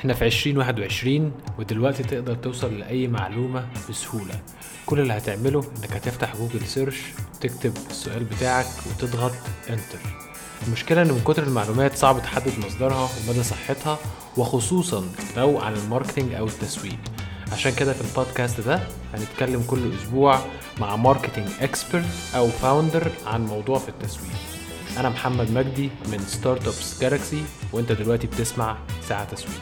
إحنا في 2021 ودلوقتي تقدر توصل لأي معلومة بسهولة. كل اللي هتعمله إنك هتفتح جوجل search تكتب السؤال بتاعك وتضغط enter المشكلة إن من كتر المعلومات صعب تحدد مصدرها ومدى صحتها وخصوصا لو عن ال marketing أو التسويق. عشان كده في البودكاست ده هنتكلم كل أسبوع مع marketing expert أو founder عن موضوع في التسويق. أنا محمد مجدي من ستارت ابس جالكسي وأنت دلوقتي بتسمع ساعة تسويق.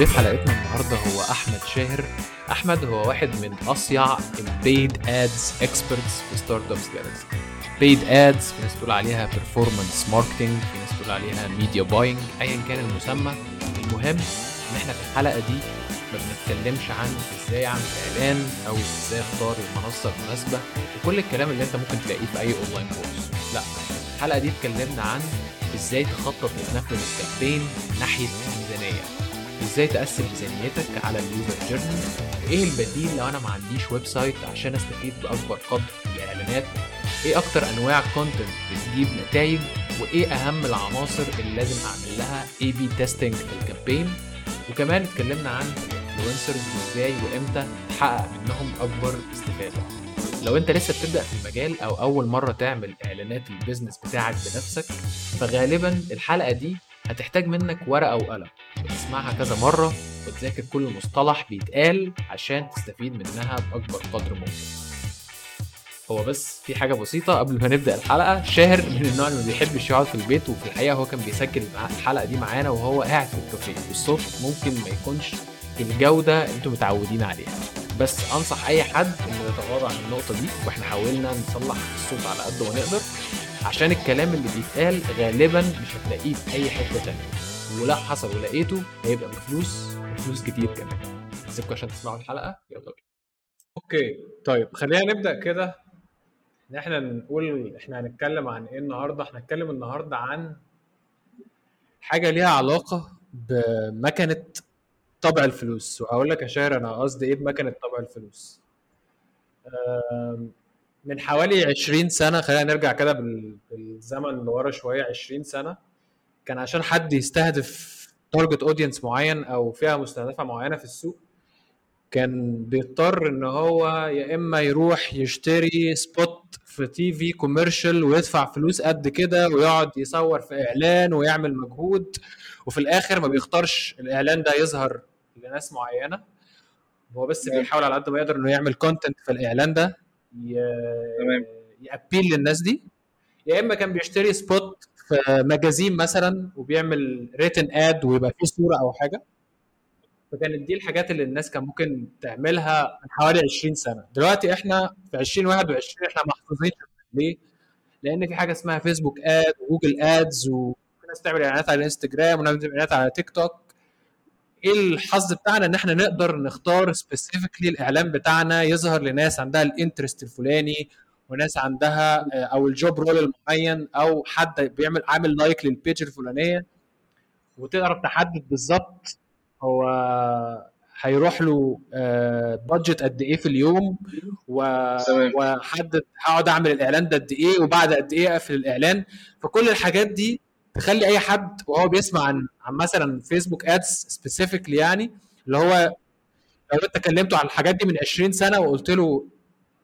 ضيف حلقتنا النهارده هو أحمد شاهر. أحمد هو واحد من أصيع ال paid ads experts في ستارت ابس جالكسي paid ads في ناس تقول عليها performance marketing في ناس تقول عليها media buying ايا كان المسمى. المهم إن إحنا في الحلقة دي ما بنتكلمش عن إزاي اعمل إعلان أو إزاي أختار المنصة المناسبة وكل الكلام اللي أنت ممكن تلاقيه في أي online course لا الحلقة دي اتكلمنا عن إزاي تخطط وتنفذ ال campaign ناحية إزاي تقسم ميزانيتك على ال user journey؟ وايه البديل لو أنا ما عنديش website عشان استفيد باكبر قدر من الاعلانات؟ إيه أكتر انواع content بتجيب نتائج؟ وايه اهم العناصر اللي لازم اعمل لها A/B testing في ال campaign؟ وكمان اتكلمنا عن ال influencers وازاي وامتى تحقق منهم اكبر استفادة. لو انت لسه بتبدأ في المجال أو اول مرة تعمل اعلانات ال business بتاعك بنفسك فغالبا الحلقة دي هتحتاج منك ورقة وقلم. وتسمعها كذا مرة وتذاكر كل مصطلح بيتقال عشان تستفيد منها بأكبر قدر ممكن. هو بس في حاجة بسيطة قبل ما نبدأ الحلقة. شاهر من النوع اللي ما بيحبش يقعد في البيت وفي الحقيقة هو كان بيسجل الحلقة دي معانا وهو قاعد في الكافيه. والصوت ممكن ما يكونش بالجودة اللي أنتم متعودين عليها. بس أنصح أي حد إنه يتغاضى عن النقطة دي وإحنا حاولنا نصلح الصوت على قد ما نقدر. عشان الكلام اللي بيتقال غالبا مش هتلاقيه في أي حتة تانية. ولو حصل ولقيته هيبقى بفلوس وفلوس كتير كمان. سيبكم عشان تسمعوا الحلقة. يلا بينا. أوكي طيب خلينا نبدأ كده. إن إحنا نقول إحنا هنتكلم عن إيه النهارده؟ إحنا هنتكلم النهارده عن حاجة ليها علاقة بمكنة طبع الفلوس. وهقول لك يا شاهر أنا قصدي إيه بمكنة طبع الفلوس. من حوالي 20 سنة خلينا نرجع كده بال- بالزمن لورا شوية 20 سنة. كان عشان حد يستهدف target audience معين أو فئة مستهدفة معينة في السوق كان بيضطر إن هو يا إما يروح يشتري spot في TV commercial ويدفع فلوس قد كده ويقعد يصور في إعلان ويعمل مجهود وفي الآخر ما بيختارش الإعلان ده يظهر لناس معينة. هو بس بيحاول على قد ما يقدر إنه يعمل content في الإعلان ده. ي appeal للناس دي. يا إما كان بيشتري spot في magazine مثلا وبيعمل written ad ويبقى فيه صورة أو حاجة. فكانت دي الحاجات اللي الناس كان ممكن تعملها من حوالي 20 سنة. دلوقتي إحنا في 2021 إحنا محظوظين ليه؟ لأن في حاجة اسمها فيسبوك ad وجوجل ads وفي ناس بتعمل إعلانات على الانستجرام وناس بتعمل إعلانات على تيك توك إيه الحظ بتاعنا إن إحنا نقدر نختار specifically الاعلان بتاعنا يظهر لناس عندها ال interest الفلاني وناس عندها آه، أو ال job role المعين أو حد بيعمل عامل like لل page الفلانية. وتقدر تحدد بالظبط هو هيروح له budget قد إيه في اليوم و... وحدد هقعد أعمل الإعلان ده قد إيه وبعد قد إيه أقفل الإعلان. فكل الحاجات دي تخلي أي حد وهو بيسمع عن عن مثلا فيسبوك ads specifically يعني اللي هو لو أنت كلمته عن الحاجات دي من 20 سنة وقلت له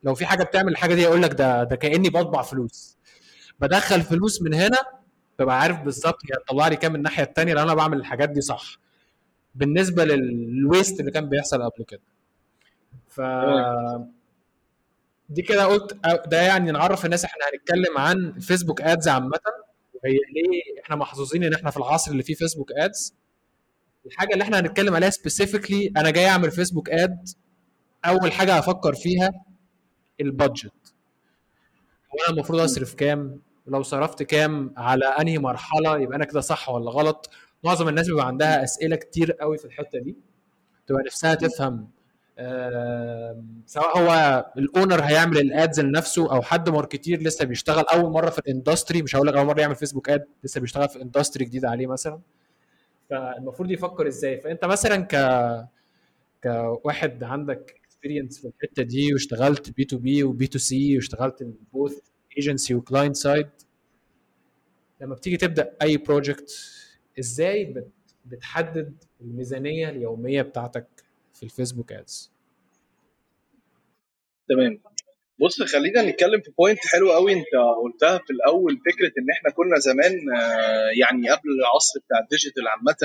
لو في حاجة بتعمل الحاجة دي يقول لك ده ده كأني بطبع فلوس. بدخل فلوس من هنا ببقى عارف بالظبط هي هتطلع لي كام من الناحية الثانية لو أنا بعمل الحاجات دي صح. بالنسبة لل waste اللي كان بيحصل قبل كده. ف دي كده قلت ده يعني نعرف الناس إحنا هنتكلم عن الفيسبوك ads عامة. وهي ليه إحنا محظوظين ان إحنا في العصر اللي فيه فيسبوك ads الحاجة اللي إحنا هنتكلم عليها specifically أنا جاي أعمل فيسبوك ad أول حاجة هفكر فيها ال budget هو أنا المفروض أصرف كام؟ لو صرفت كام على أنهي مرحلة؟ يبقى أنا كده صح ولا غلط؟ معظم الناس بيبقى عندها أسئلة كتير قوي في الحتة دي. تبقى نفسها تفهم سواء هو ال owner هيعمل ال ads لنفسه أو حد marketer لسه بيشتغل أول مرة في ال industry مش هقول لك أول مرة يعمل فيسبوك ad لسه بيشتغل في industry جديد عليه مثلا. فالمفروض يفكر إزاي. فأنت مثلا ك كواحد عندك experience في الحتة دي واشتغلت بي تو بي وبي تو سي واشتغلت both agency و client side لما بتيجي تبدأ أي project إزاي بتحدد الميزانية اليومية بتاعتك؟ في الفيسبوك ads تمام. بص خلينا نتكلم في point حلو قوي انت قلتها في الأول فكرة إن إحنا كنا زمان آه، يعني قبل العصر بتاع ال digital عامة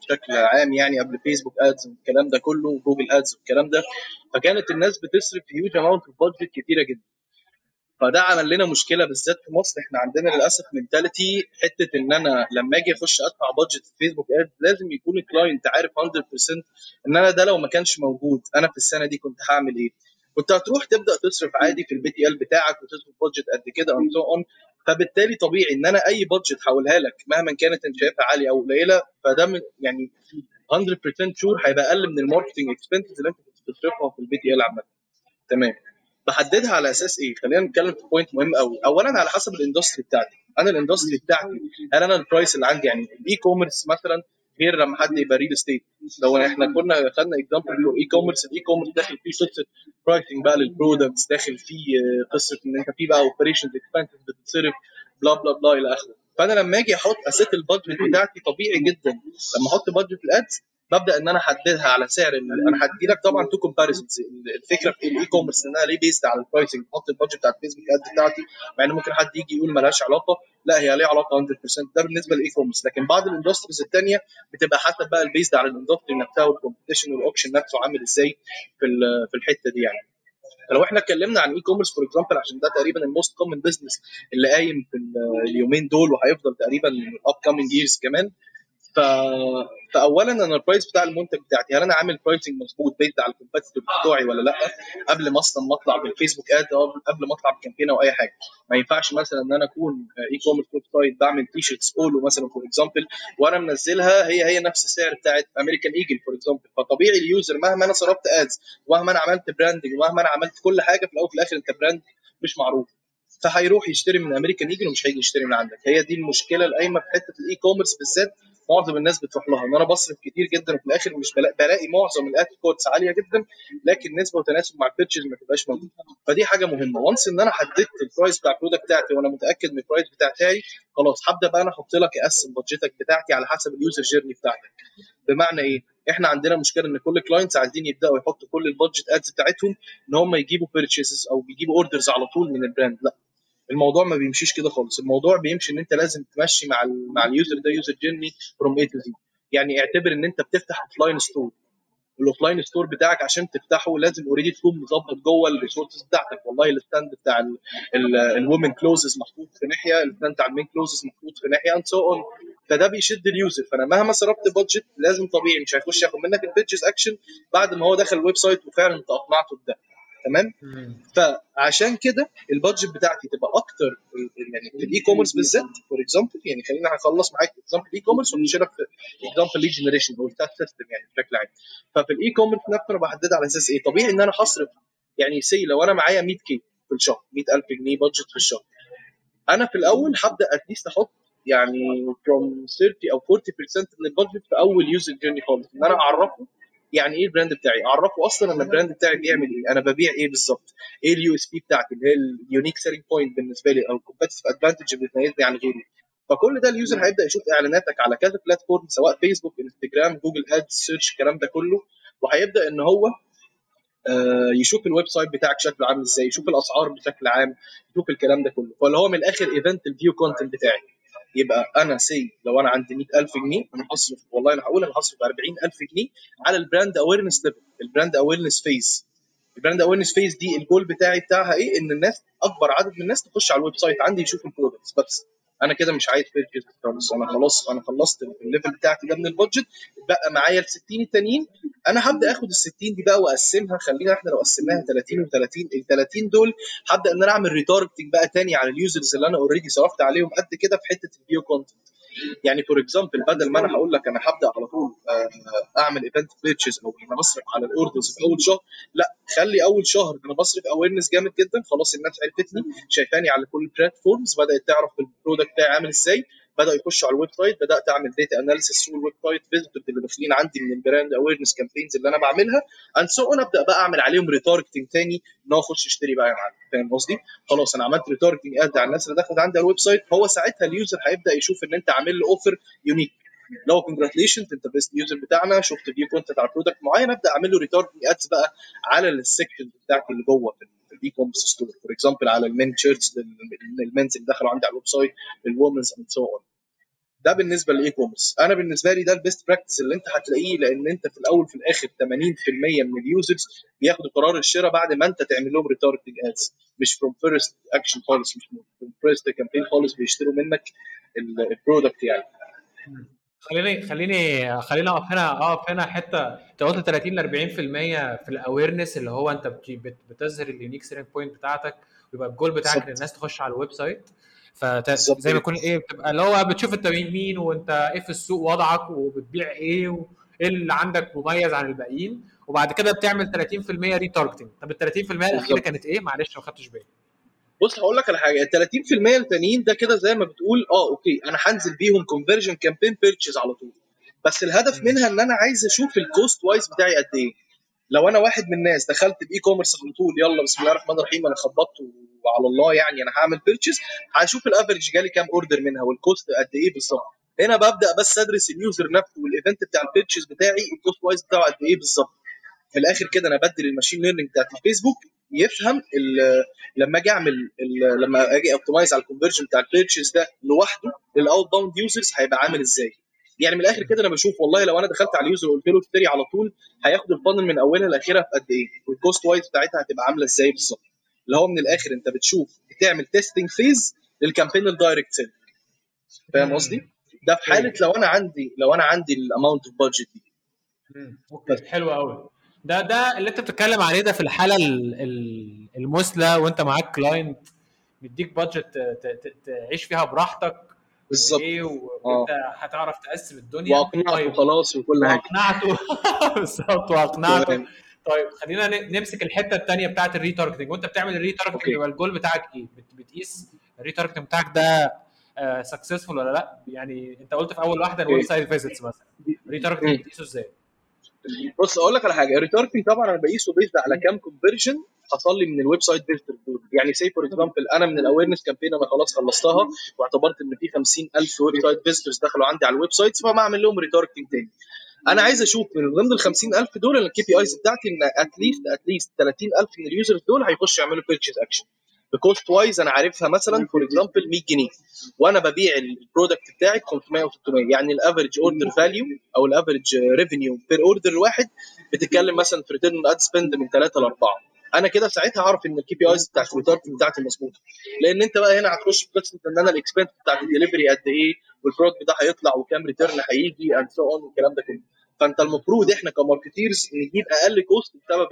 بشكل عام يعني قبل فيسبوك ads والكلام ده كله وجوجل ads والكلام ده فكانت الناس بتصرف huge amount of budget كتيرة جدا. فده عمل لنا مشكلة بالذات في مصر. إحنا عندنا للأسف mentality حتة إن أنا لما آجي أخش أدفع budget في فيسبوك ad لازم يكون ال client عارف 100% إن أنا ده لو ما كانش موجود أنا في السنة دي كنت هعمل إيه. كنت هتروح تبدأ تصرف عادي في ال BTL بتاعك وتصرف budget قد كده and so on فبالتالي طبيعي إن أنا أي budget هقولها لك مهما كانت أنت شايفها عالية أو قليلة فده يعني 100% sure هيبقى أقل من ال marketing expenses اللي أنت بتصرفها في ال BTL عامة. تمام. بحددها على أساس إيه؟ خلينا نتكلم في point مهم قوي، اولا على حسب ال industry بتاعتي، أنا ال industry بتاعتي هل أنا ال price اللي عندي يعني ال e-commerce مثلا غير لما حد يبقى real estate لو إحنا كنا خدنا example e-commerce ال e-commerce داخل فيه قصة pricing بقى لل products داخل فيه قصة إن أنت في بقى operations expenses بتتصرف blah blah blah إلى آخره. فأنا لما أجي أحط a set ال budget بتاعتي طبيعي جدا. لما أحط budget ال ads ببدأ إن أنا أحددها على سعر أنا هدي لك طبعا two comparisons الفكرة في ال e-commerce انها ليه based على ال pricing أحط ال budget بتاعت فيسبوك ad بتاعتي مع إن ممكن حد يجي يقول مالهاش علاقة. لا هي ليها علاقة 100% ده بالنسبة لل e-commerce لكن بعض ال industries الثانية بتبقى حسب بقى ال based على ال industry نفسها وال competition وال option نفسه عامل إزاي في في الحتة دي يعني. فلو إحنا اتكلمنا عن e-commerce for example عشان ده تقريبا ال most common business اللي قايم في اليومين دول وهيفضل تقريبا ال upcoming years كمان. ف... فاولا أنا ال price بتاع المنتج بتاعتي هل أنا عامل pricing مظبوط based على ال competitor بتوعي ولا لأ؟ قبل ما أصلا ما أطلع بالفيسبوك ad أو قبل ما أطلع ب campaign أو أي حاجة. ما ينفعش مثلا إن أنا أكون e-commerce website بعمل T-shirts اولو مثلا for example وأنا منزلها هي هي نفس السعر بتاعت امريكان ايجل for example فطبيعي ال user مهما أنا صرفت ads ومهما أنا عملت branding ومهما أنا عملت كل حاجة في الأول وفي الآخر أنت brand مش معروف. فهيروح يشتري من امريكان ايجل ومش هيجي يشتري من عندك. هي دي المشكلة القايمة في حتة ال e-commerce بالذات معظم الناس بتروح لها. إن أنا بصرف كتير جدا وفي الآخر مش بلاقي معظم ال ad costs عالية جدا لكن نسبة وتناسب مع ال purchases ما تبقاش موجودة. فدي حاجة مهمة. once إن أنا حددت ال price بتاع ال product بتاعتي وأنا متأكد من ال price بتاعتي خلاص هبدأ بقى أنا أحط لك اقسم budget ك بتاعتي على حسب ال user journey بتاعتك. بمعنى إيه؟ إحنا عندنا مشكلة إن كل clients عايزين يبدأوا يحطوا كل ال budget ads بتاعتهم إن هم يجيبوا purchases أو بيجيبوا orders على طول من ال brand لا. الموضوع ما بيمشيش كده خالص. الموضوع بيمشي إن أنت لازم تمشي مع ال مع ال user ده user journey from A to Z يعني اعتبر إن أنت بتفتح offline store ال offline store بتاعك عشان تفتحه لازم already تكون مظبط جوه ال resources بتاعتك. والله ال stand بتاع ال women clothes محطوط في ناحية ال stand بتاع ال men clothes محطوط في ناحية and so on فده بيشد ال user فأنا مهما صرفت budget لازم طبيعي مش هيخش ياخد منك ال purchase action بعد ما هو دخل ال website وفعلا أنت أقنعته بده. تمام؟ فعشان كده ال budget بتاعتي تبقى أكتر يعني في ال e-commerce بالذات. For example يعني خلينا هخلص معاك example ال e-commerce ونمشي لك في example lead generation أو ال that system يعني بشكل عام. ففي ال e-commerce نفسه أنا بحددها على أساس إيه؟ طبيعي إن أنا هصرف. يعني say لو أنا معايا 100 K في الشهر 100000 جنيه budget في الشهر. أنا في الأول هبدأ at least أحط يعني from 30 أو 40% من ال budget في أول user journey خالص. إن أنا أعرفه يعني إيه ال brand بتاعي؟ أعرفه أصلا إن ال brand بتاعي بيعمل إيه. أنا ببيع إيه بالظبط؟ إيه ال USP بتاعتي اللي هي ال unique selling point بالنسبة لي أو ال competitive advantage اللي بتميزني عن غيري. فكل ده ال user هيبدأ يشوف إعلاناتك على كذا platform سواء فيسبوك انستجرام جوجل ads search الكلام ده كله. وهيبدأ إن هو آه، يشوف ال website بتاعك شكله عامل إزاي يشوف الأسعار بشكل عام يشوف الكلام ده كله. فاللي هو من الآخر event ال view content بتاعي. يبقى أنا say لو أنا عندي 100000 جنيه أنا هصرف والله أنا هقول أنا هصرف 40000 جنيه على ال brand awareness level ال brand awareness phase ال brand awareness phase دي الجول بتاعي بتاعها إيه؟ إن الناس أكبر عدد من الناس تخش على ال website عندي يشوف ال products بس. أنا كده مش عايز purchase خالص. أنا خلاص أنا خلصت ال level بتاعتي ده من ال budget بقى معايا ال 60 التانيين. أنا هبدأ اخد ال 60 دي بقى وأقسمها خلينا إحنا لو قسمناها 30 و30 ال 30 دول هبدأ إن أنا أعمل retargeting بقى تاني على ال users اللي أنا already صرفت عليهم قد كده في حتة ال view content يعني for example بدل ما أنا هقول لك أنا هبدأ على طول آه، أعمل event purchase أو أنا بصرف على ال orders في أول شهر لا خلي أول شهر أنا بصرف awareness جامد جدا خلاص الناس عرفتني شايفاني على كل ال platforms بدأت تعرف ال product بتاعي عامل إزاي. بدأوا يخشوا على ال website بدأت أعمل data analysis في ال website visitors اللي داخلين عندي من ال brand awareness campaigns اللي أنا بعملها and so on أبدأ بقى أعمل عليهم retargeting تاني إن هو يخش يشتري بقى يا معلم. فاهم قصدي؟ خلاص أنا عملت retargeting ad على الناس اللي دخلت عندي على ال website هو ساعتها ال user هيبدأ يشوف إن أنت عامل له offer unique لو congratulations انت best user بتاعنا شفت view content على product معين ابدأ اعمل له retargeting ads بقى على ال section بتاعتي اللي جوه في ال e-commerce store for example على ال men shirts لل men's اللي دخلوا عندي على ال website لل women's and so on ده بالنسبة لل e-commerce أنا بالنسبة لي ده ال best practice اللي أنت هتلاقيه لأن أنت في الأول في الآخر 80% من ال users بياخدوا قرار الشراء بعد ما أنت تعمل لهم retargeting ads مش from first action خالص مش from first campaign خالص بيشتروا منك ال product يعني. خليني خليني خلينا أقف هنا أقف هنا حتة. أنت قلت 30 ل 40% في ال awareness اللي هو أنت بتظهر ال unique selling point بتاعتك ويبقى الجول بتاعك إن الناس تخش على ال website فزي ما يكون إيه بتبقى اللي هو بتشوف أنت مين وأنت إيه في السوق وضعك وبتبيع إيه وايه اللي عندك مميز عن الباقيين. وبعد كده بتعمل 30% retargeting طب ال 30% الأخيرة كانت إيه؟ معلش ما خدتش بالي. بص هقول لك على حاجة. ال 30% التانيين ده كده زي ما بتقول آه okay أنا هنزل بيهم conversion campaign purchase على طول. بس الهدف منها إن أنا عايز أشوف ال cost wise بتاعي قد إيه. لو أنا واحد من الناس دخلت ب e-commerce على طول يلا بسم الله الرحمن الرحيم أنا خبطت وعلى الله يعني أنا هعمل purchase هشوف ال average جالي كام order منها وال cost قد إيه بالظبط. هنا ببدأ بس أدرس ال user نفسه وال event بتاع ال purchase بتاعي ال cost wise بتاعه قد إيه بالظبط. في الآخر كده أنا بدل ال machine learning بتاعت الفيسبوك يفهم لما أجي أعمل لما أجي optimize على ال conversion بتاع ال purchase ده لوحده لل outbound users هيبقى عامل إزاي؟ يعني من الآخر كده أنا بشوف والله لو أنا دخلت على ال user وقلت له اشتري على طول هياخد ال funnel من أولها لاخرها في قد إيه؟ وال cost wise بتاعتها هتبقى عاملة إزاي بالظبط؟ اللي هو من الآخر أنت بتشوف بتعمل testing phase لل campaign ال direct sale فاهم قصدي؟ ده في حالة لو أنا عندي لو أنا عندي ال amount of budget دي. okay. حلو قوي ده ده اللي انت بتتكلم عليه ده في الحالة المثلى وانت معاك client مديك budget تعيش فيها براحتك بالظبط. وإيه وانت آه. هتعرف تقسم الدنيا. وأقنعته طيب. خلاص وكل حاجة. وأقنعته. بالظبط وأقنعته. طيب خلينا نمسك الحتة الثانية بتاعت ال retargeting وانت بتعمل ال retargeting يبقى الجول بتاعك إيه؟ بتقيس ال retargeting بتاعك ده successful ولا لأ؟ يعني أنت قلت في أول واحدة ال website visits مثلا. ال retargeting بتقيسه إزاي؟ بص أقول لك على حاجة. ال retargeting طبعا أنا بقيسه based على كام conversion حصل لي من ال website visitor دول. يعني say for example أنا من ال awareness campaign أنا خلاص خلصتها واعتبرت إن في 50000 website visitors دخلوا عندي على ال website فما أعمل لهم retargeting تاني. أنا عايز أشوف من ضمن ال 50000 دول ال KPIs بتاعتي إن at least at least 30000 من ال users دول هيخشوا يعملوا purchase action ب cost wise أنا عارفها مثلا for example 100 جنيه. وأنا ببيع ال product بتاعي ب 500 و 600 يعني ال average order value أو ال average revenue per order الواحد بتتكلم مثلا في return ad spend من 3 ل 4 أنا كده ساعتها هعرف إن ال KPIs بتاعت ال retarget بتاعتي مظبوطة. لأن أنت بقى هنا هتخش في قصة إن أنا ال expense بتاعت الدليفري قد إيه وال product ده هيطلع وكام return هيجي and so on والكلام ده كله. فانت المفروض إحنا ك marketers نجيب أقل cost بسبب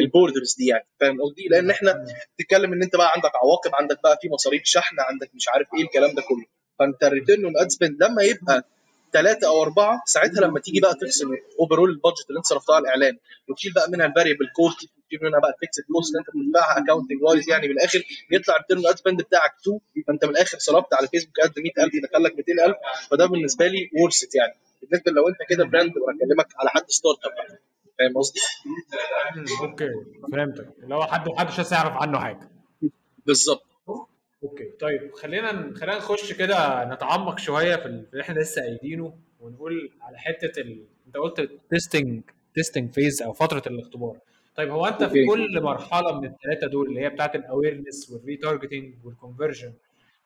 ال borders دي يعني فاهم قصدي؟ لأن إحنا بتتكلم ان انت بقى عندك عواقب عندك بقى في مصاريف شحن عندك مش عارف إيه الكلام ده كله فانت ال return on ad spend لما يبقى ثلاثة أو اربعة ساعتها لما تيجي بقى تقسم overall ال budget اللي انت صرفتها على الإعلان وتشيل بقى منها ال variable cost تشيل منها بقى ال fixed cost اللي أنت بتدفعها accounting wise يعني من الآخر يطلع ال return ad spend بتاعك 2 فانت من الآخر صرفت على فيسبوك قد 100000 دخل لك 200000 فده بالنسبة لي worth it يعني. بالنسبة لو أنت كده brand بكلمك على حد startup فاهم قصدي؟ okay فهمتك. اللي هو حد محدش يعرف عنه حاجة. بالظبط. okay طيب خلينا خلينا نخش كده نتعمق شوية في اللي إحنا لسه قايلينه ونقول على حتة ال... أنت قلت testing testing phase أو فترة الاختبار. طيب هو أنت في كل مرحلة من الثلاثه دول اللي هي بتاعت ال awareness وال retargeting وال conversion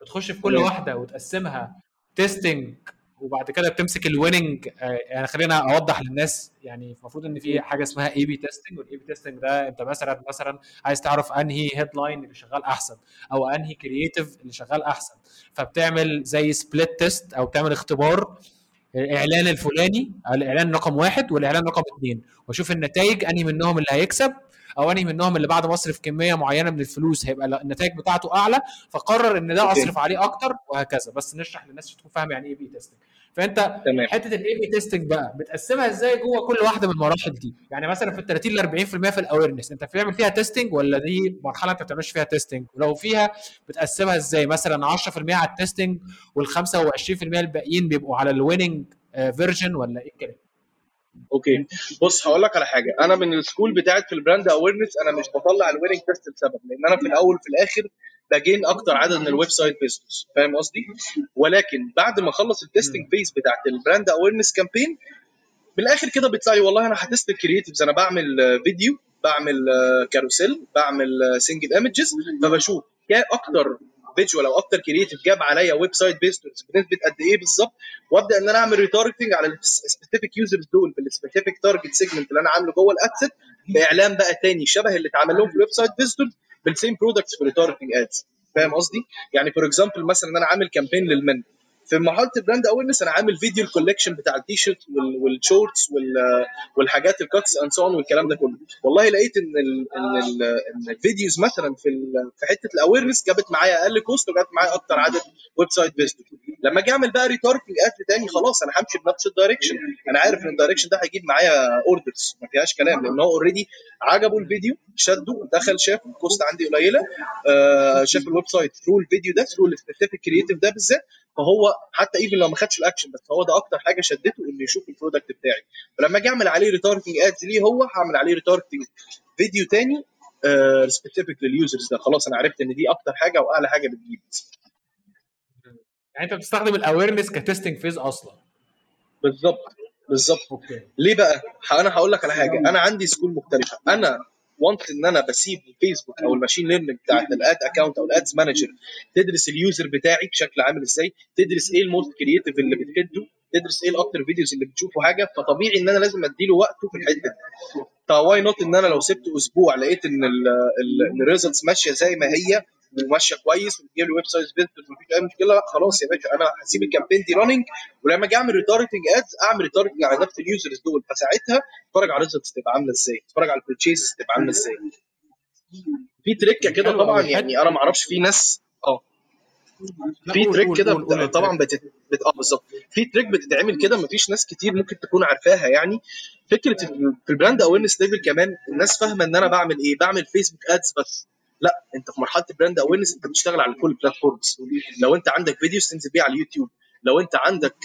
بتخش في كل واحدة وتقسمها testing وبعد كده بتمسك ال winning يعني خلينا أوضح للناس يعني المفروض إن في حاجة اسمها A/B testing وال A/B testing ده أنت مثلا مثلا عايز تعرف أنهي headline اللي شغال أحسن أو أنهي creative اللي شغال أحسن فبتعمل زي split test أو بتعمل اختبار الإعلان الفلاني الإعلان رقم واحد والإعلان رقم اثنين وأشوف النتائج أنهي منهم اللي هيكسب أو أنهي منهم اللي بعد ما اصرف كمية معينة من الفلوس هيبقى النتائج بتاعته أعلى فقرر إن ده أصرف عليه أكتر وهكذا. بس نشرح للناس تكون فاهمه يعني A/B testing فانت تمام. حتة ال A/B testing بقى بتقسمها إزاي جوه كل واحدة من المراحل دي؟ يعني مثلا في ال 30 ل 40% في ال awareness انت بتعمل فيها testing ولا دي مرحلة انت ما بتعملش فيها testing ولو فيها بتقسمها إزاي؟ مثلا 10% على ال testing وال 25% الباقيين بيبقوا على ال winning version ولا إيه الكلام؟ okay. بص هقول لك على حاجة. أنا من ال school بتاعت في ال brand awareness أنا مش بطلع ال winning test لسبب لأن أنا في الأول وفي الآخر ب gain أكتر عدد من ال website visitors فاهم قصدي؟ ولكن بعد ما اخلص ال testing phase بتاعت ال brand awareness campaign من الآخر كده بيطلع لي والله أنا ه test ال creatives أنا بعمل آه، فيديو بعمل آه، carousel بعمل single images فبشوف أكتر visual أو أكتر creative جاب عليا website visitors بنسبة قد إيه بالظبط وأبدأ إن أنا أعمل retargeting على ال specific users دول في ال specific target segment اللي أنا عامله جوه ال ad set بإعلان بقى تاني شبه اللي اتعمل لهم في ال website visitors بال same products في retargeting ads فاهم قصدي؟ يعني for example مثلا أنا عامل campaign لل men في مرحله ال brand awareness أنا عامل فيديو ال collection بتاع التيشيرت وال- وال shorts وال- والحاجات ال cuts and so on والكلام ده كله. والله لقيت إن ال إن ال إن ال videos مثلا في في حتة ال awareness جابت معايا أقل cost وجابت معايا أكتر عدد website visitor لما أجي أعمل بقى retargeting ad تاني خلاص أنا همشي بنفس ال direction أنا عارف إن ال direction ده هيجيب معايا orders ما فيهاش كلام لأن هو already عجبه الفيديو شده دخل شاف ال cost عندي قليلة آه شاف ال website through الفيديو ده through ال specific creative ده بالذات. فهو حتى even لو ما خدش الاكشن بس هو ده أكتر حاجة شدته إنه يشوف ال product بتاعي. فلما أجي اعمل عليه retargeting ads ليه هو هعمل عليه retargeting فيديو تاني specific لل users ده. خلاص أنا عرفت إن دي أكتر حاجة واعلى حاجة بتجيب. يعني أنت بتستخدم ال awareness ك testing phase أصلا. بالظبط بالظبط. ليه بقى؟ أنا هقول لك على حاجة. أنا عندي school مختلفة. أنا وانت إن أنا بسيب الفيسبوك أو ال machine learning بتاعت ال ad account أو ال ads manager تدرس ال user بتاعي بشكل عامل إزاي؟ تدرس إيه ال most creative اللي بتفيده تدرس إيه الأكتر videos اللي بتشوفوا حاجة؟ فطبيعي إن أنا لازم أديله وقته في الحتة دي. ف why not إن أنا لو سبت أسبوع لقيت إن ال results ماشية زي ما هي وماشية كويس وبتجيب لي website visitors مفيش أي مشكلة. لا خلاص يا باشا أنا هسيب ال campaign دي running ولما أجي أعمل retargeting ads أعمل retargeting على نفس ال users دول. فساعتها اتفرج على ال results تبقى عاملة إزاي؟ اتفرج على ال purchases تبقى عاملة إزاي؟ في trick ة كده طبعا. يعني أنا ما أعرفش في ناس آه. في trick كده طبعا بت... بت... آه بالظبط. في trick بتتعمل كده مفيش ناس كتير ممكن تكون عارفاها يعني. فكرة في ال brand awareness level كمان الناس فاهمة إن أنا بعمل إيه؟ بعمل Facebook ads بس. لا انت في مرحلة ال brand awareness انت بتشتغل على كل ال platforms لو انت عندك videos تنزل بيها على اليوتيوب. لو انت عندك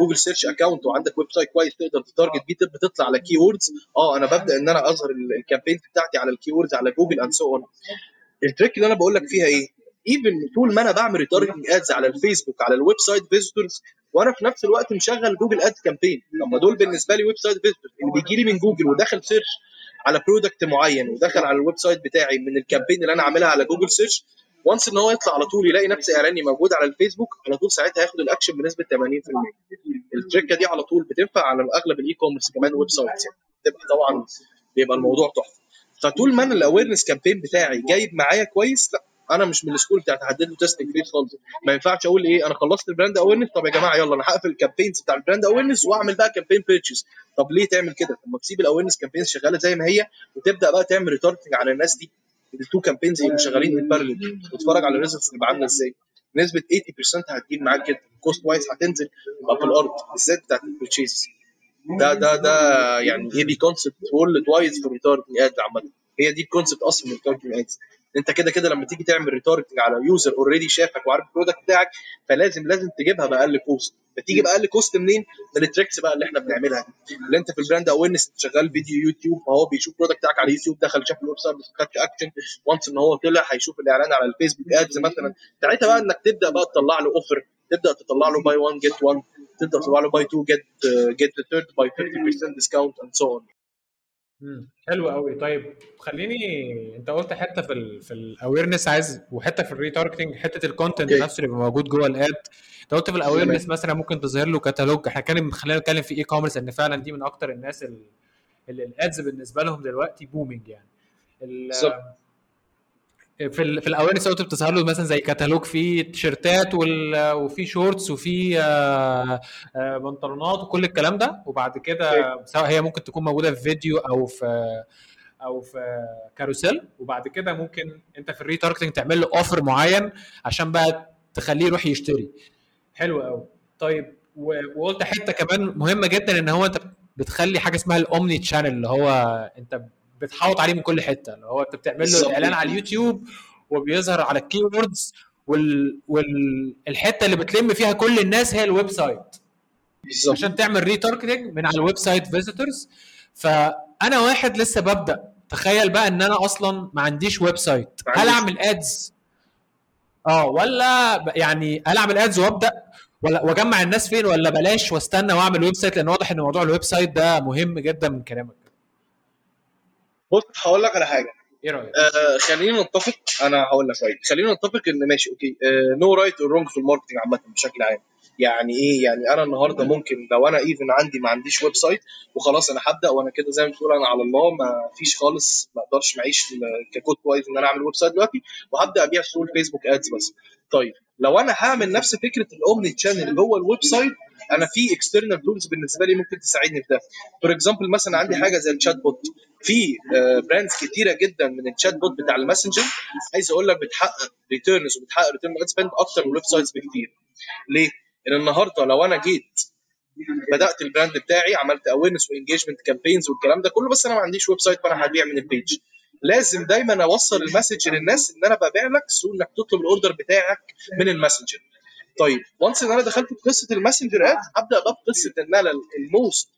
Google Search account وعندك website كويس تقدر ت target بيه تبقى تطلع على keywords آه أنا ببدأ إن أنا أظهر ال campaign بتاعتي على ال keywords على جوجل and so on ال trick اللي أنا بقول لك فيها إيه؟ even طول ما أنا بعمل retargeting ads على الفيسبوك على ال website visitors وأنا في نفس الوقت مشغل Google Ads campaign لما دول بالنسبة لي website visitors اللي بيجي لي من جوجل ودخل search على product معين ودخل على ال website بتاعي من ال campaign اللي أنا عاملها على Google Search و once إن هو يطلع على طول يلاقي نفس إعلاني موجود على الفيسبوك على طول ساعتها هياخد الأكشن بنسبة 80% ال trick ة دي على طول بتنفع على أغلب ال e-commerce كمان websites. يعني تبقى طبعا بيبقى الموضوع تحفة. فطول ما أنا ال awareness campaign بتاعي جايب معايا كويس لأ أنا مش من ال school بتاعت احدد له testing phase خالص. ما ينفعش أقول إيه أنا خلصت ال brand awareness طب يا جماعة يلا أنا هقفل ال campaigns بتاع ال brand awareness واعمل بقى campaign purchase طب ليه تعمل كده؟ طب ما تسيب ال awareness campaigns شغالة زي ما هي وتبدأ بقى تعمل retargeting على الناس دي. ال two campaigns اللي شغالين parallel وتتفرج على ال results تبقى عامله إزاي. نسبة 80% هتجيب معاك كده cost-wise هتنزل تبقى في الأرض بالذات بتاعت ال purchase ده ده ده يعني هي دي concept worldwide في ال retargeting ad عامة. هي دي ال concept أصلا من ال retargeting ads انت كده كده لما تيجي تعمل retargeting على user already شافك وعارف ال product بتاعك فلازم لازم تجيبها بأقل cost بتيجي بأقل cost منين؟ من ال tricks بقى اللي إحنا بنعملها دي. اللي انت في ال brand awareness شغال فيديو يوتيوب فهو بيشوف ال product بتاعك على يوتيوب دخل شاف ال website ما خدش action و once إن هو طلع هيشوف الإعلان على ال Facebook ads مثلا. ساعتها بقى إنك تبدأ بقى تطلع له offer تبدأ تطلع له buy 1 get 1 تبدأ تطلع له buy 2 get get the third by 50% discount and so on حلو قوي. طيب خليني انت قلت حتة في ال في ال awareness عايز وحتة في ال retargeting حتة ال content okay. نفسه اللي بيبقى موجود جوه ال ad انت قلت في ال awareness مثلا ممكن تظهر له كتالوج إحنا كان خلينا نتكلم في e-commerce ان فعلا دي من أكتر الناس ال- اللي ال ads بالنسبة لهم دلوقتي booming يعني. بالظبط. في ال في ال awareness اوت بتظهر له مثلا زي كتالوج فيه تيشيرتات وال- وفيه shorts وفيه آه، آه، بنطلونات وكل الكلام ده. وبعد كده سواء هي ممكن تكون موجودة في فيديو أو في أو في carousel. وبعد كده ممكن أنت في ال retargeting تعمل له offer معين عشان بقى تخليه يروح يشتري. حلو قوي طيب وقلت حتة كمان مهمة جدا إن هو أنت بتخلي حاجة اسمها ال omni channel اللي هو أنت بتحوط عليه من كل حتة. اللي هو انت بتعمل له. الإعلان على اليوتيوب وبيظهر على ال keywords وال والحته اللي بتلم فيها كل الناس هي ال website. بالظبط. عشان تعمل retargeting من على ال website visitors فأنا واحد لسه ببدأ. تخيل بقى إن أنا أصلا ما عنديش website. هل. أعمل ads آه ولا يعني هل أعمل ads وأبدأ؟ ولا وأجمع الناس فين؟ ولا بلاش واستنى وأعمل website؟ لأن واضح إن موضوع ال website ده مهم جدا من كلامك. بص هقول لك على حاجة. إيه رأيك؟ آه خلينا نتفق. أنا هقول لك رأيي. خلينا نتفق إن ماشي okay. No right or wrong في ال marketing عامة بشكل عام. يعني إيه؟ يعني أنا النهارده ممكن لو أنا even عندي ما عنديش website وخلاص أنا هبدأ وأنا كده زي ما بتقول أنا على الله ما فيش خالص ما أقدرش معيش ككود كويس إن أنا أعمل website دلوقتي وهبدأ أبيع through الفيسبوك ads بس. طيب لو أنا هعمل نفس فكرة ال omni channel جوه ال website أنا في external tools بالنسبة لي ممكن تساعدني في ده. for example مثلا عندي حاجة زي ال chatbot في brands كتيرة جدا من ال chatbot بتاع الماسنجر عايز أقول لك بتحقق returns وبتحقق return ad spend أكتر من ال websites بكتير. ليه؟ لأن النهارده لو أنا جيت بدأت ال brand بتاعي عملت awareness و engagement campaigns والكلام ده كله بس أنا ما عنديش website فأنا هبيع من ال page لازم دايما أوصل ال message للناس إن أنا ببيع لك so إنك تطلب ال order بتاعك من الماسنجر. طيب once إن أنا دخلت في قصة الماسنجر أقدر ابدا بقى في قصة إن أنا ال most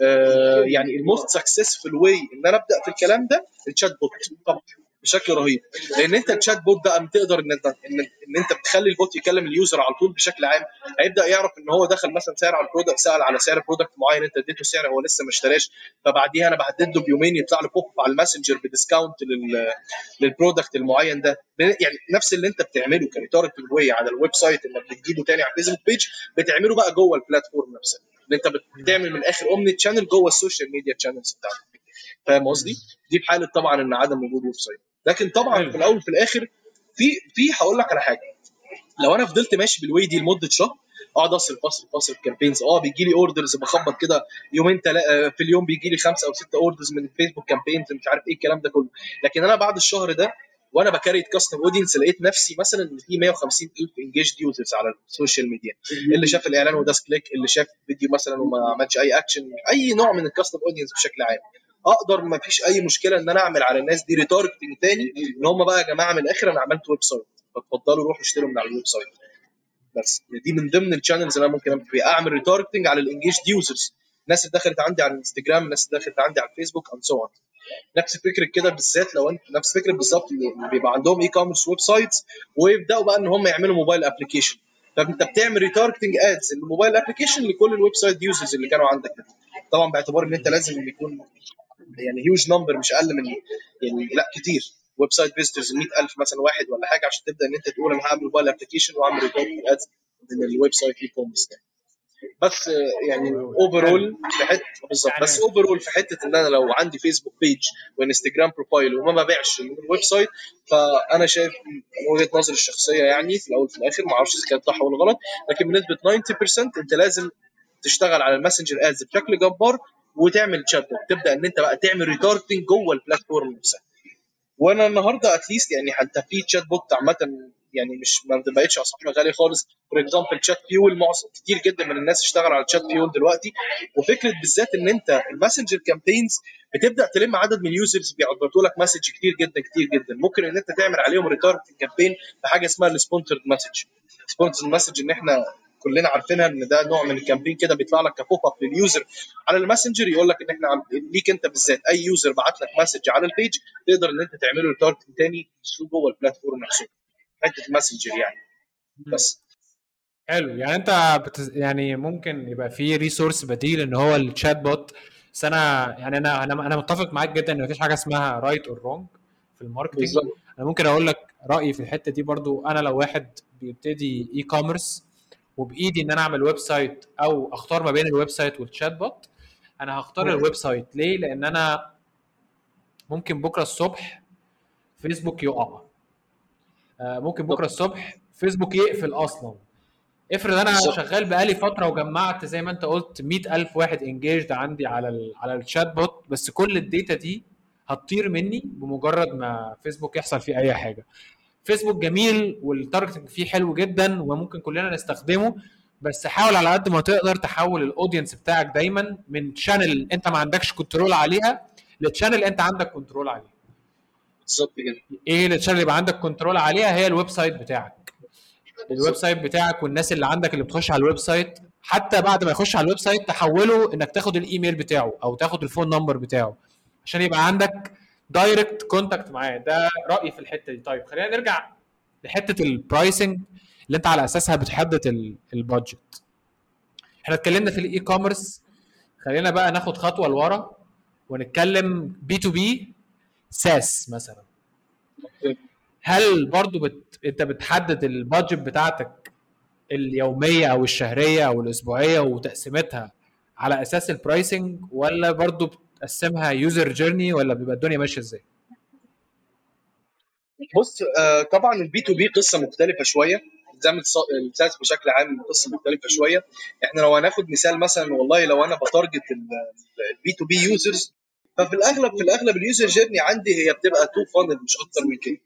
آه يعني ال most successful way إن أنا أبدأ في الكلام ده ال chatbot طبعا. بشكل رهيب. لأن أنت ال chatbot بقى بتقدر إن انت ان, إن أنت بتخلي ال bot يكلم ال user على طول بشكل عام هيبدأ يعرف إن هو دخل مثلا سعر على ال product سأل على سعر product معين أنت اديته سعر هو لسه ما اشتراش فبعديها أنا بحدد له بيومين يطلع له بوب على الماسنجر ب discount لل لل product المعين ده. يعني نفس اللي أنت بتعمله creative way على ال website إنك بتجيبه تاني على الفيسبوك page بتعمله بقى جوه ال platform نفسها. إن أنت بتعمل من الآخر omni channel جوه ال social media channels بتاعتك. فاهم قصدي؟ دي في حاله طبعا إن عدم وجود website لكن طبعا في الأول وفي الآخر في في هقول لك على حاجة. لو أنا فضلت ماشي بال way دي لمدة شهر اقعد اصرف اصرف اصرف campaigns آه بيجي لي orders بخبط كده يومين تلا في اليوم بيجي لي خمسة أو ستة orders من الفيسبوك campaigns مش عارف إيه الكلام ده كله. لكن أنا بعد الشهر ده وأنا ب create custom audience لقيت نفسي مثلا إن في 150 ألف engaged users على ال social media اللي شاف الإعلان وداس click اللي شاف فيديو مثلا وما عملش أي اكشن أي نوع من ال custom audience بشكل عام. أقدر ما فيش اي مشكله ان أنا اعمل على الناس دي retargeting تاني ان هم بقى يا جماعة من الآخر أنا عملت website فتفضلوا روحوا اشتروا من على ال website بس دي من ضمن ال channels اللي أنا ممكن اعمل فيها. أعمل retargeting على ال engaged users الناس اللي دخلت عندي على الانستجرام الناس اللي دخلت عندي على الفيسبوك and so نفس فكرة كده بالذات لو انت نفس فكرة بالظبط اللي بيبقى عندهم e-commerce websites ويبدأوا بقى إن هم يعملوا mobile application فانت بتعمل retargeting ads ال mobile application لكل ال website users اللي كانوا عندك طبعا باعتبار إن أنت لازم يكون يعني huge number مش أقل من يعني لا كتير. website visitors 100000 مثلا واحد ولا حاجة عشان تبدأ إن أنت تقول أنا هعمل mobile application وأعمل retargeting ads من ال website e-commerce بس يعني overall في حتة بالظبط. بس overall في حتة إن أنا لو عندي فيسبوك page وإنستجرام profile وما ببيعش ال website فأنا شايف من وجهة نظري الشخصية يعني في الأول وفي الآخر ما أعرفش إذا كانت صح ولا غلط لكن بنسبة 90% أنت لازم تشتغل على الماسنجر ads بشكل جبار وتعمل chatbot تبدأ إن أنت بقى تعمل retargeting جوه ال platform نفسها. وأنا النهارده at least يعني حتى في chatbot عامة يعني مش ما بقتش اسعارها غاليه خالص. for example Chatfuel معظم كتير جدا من الناس اشتغل على Chatfuel دلوقتي. وفكرة بالذات إن أنت الماسنجر campaigns بتبدأ تلم عدد من ال users بيبعتوا لك message كتير جدا كتير جدا. ممكن إن أنت تعمل عليهم retargeting campaign بحاجة اسمها ال sponsored message sponsored message إن إحنا كلنا عارفينها إن ده نوع من ال campaign كده بيطلع لك ك pop up لل user على الماسنجر يقول لك إن إحنا ليك أنت بالذات أي user بعت لك message على ال page تقدر إن أنت تعمله retargeting تاني جوه ال platform نفسه حتة الماسنجر يعني. بس. حلو. يعني أنت بتز... يعني ممكن يبقى في resource بديل إن هو ال chatbot بس أنا يعني أنا أنا أنا متفق معاك جدا إن مفيش حاجة اسمها right or wrong في ال marketing أنا ممكن أقول لك رأيي في الحتة دي برضو. أنا لو واحد بيبتدي e-commerce وبإيدي إن أنا أعمل website أو أختار ما بين ال website وال chatbot أنا هختار. ال website ليه؟ لأن أنا ممكن بكرة الصبح فيسبوك يقع. آه، ممكن بكرة الصبح فيسبوك يقفل أصلا. افرض أنا. شغال بقالي فترة وجمعت زي ما أنت قلت 100000 واحد engaged عندي على ال على ال chatbot بس كل ال data دي هتطير مني بمجرد ما فيسبوك يحصل فيه أي حاجة. فيسبوك جميل وال targeting فيه حلو جدا وممكن كلنا نستخدمه بس حاول على قد ما تقدر تحول ال audience بتاعك دايما من channel انت ما عندكش control عليها ل channel انت عندك control عليها. بالظبط كده. إيه اللي يبقى عندك control عليها؟ هي ال website بتاعك. ال website بتاعك والناس اللي عندك اللي بتخش على ال website حتى بعد ما يخش على ال website تحوله إنك تاخد الايميل بتاعه أو تاخد ال phone number بتاعه. عشان يبقى عندك direct contact معاه. ده رأيي في الحتة دي. طيب خلينا نرجع لحتة ال pricing اللي انت على أساسها بتحدد ال- ال budget إحنا اتكلمنا في ال e-commerce خلينا بقى ناخد خطوة لورا ونتكلم B2B SaaS مثلا. هل برضو بت... انت بتحدد ال budget بتاعتك اليومية أو الشهرية أو الأسبوعية وتقسيمتها على أساس ال pricing ولا برضو بتقسمها user journey ولا بيبقى الدنيا ماشية إزاي؟ بص آه طبعا ال B2B قصة مختلفة شوية. الص- ال SaaS بشكل عام قصة مختلفة شوية. إحنا لو هناخد مثال مثلا والله لو أنا ب target ال B2B users ففي الأغلب في الأغلب ال user journey عندي هي بتبقى two funnel مش أكتر من كده.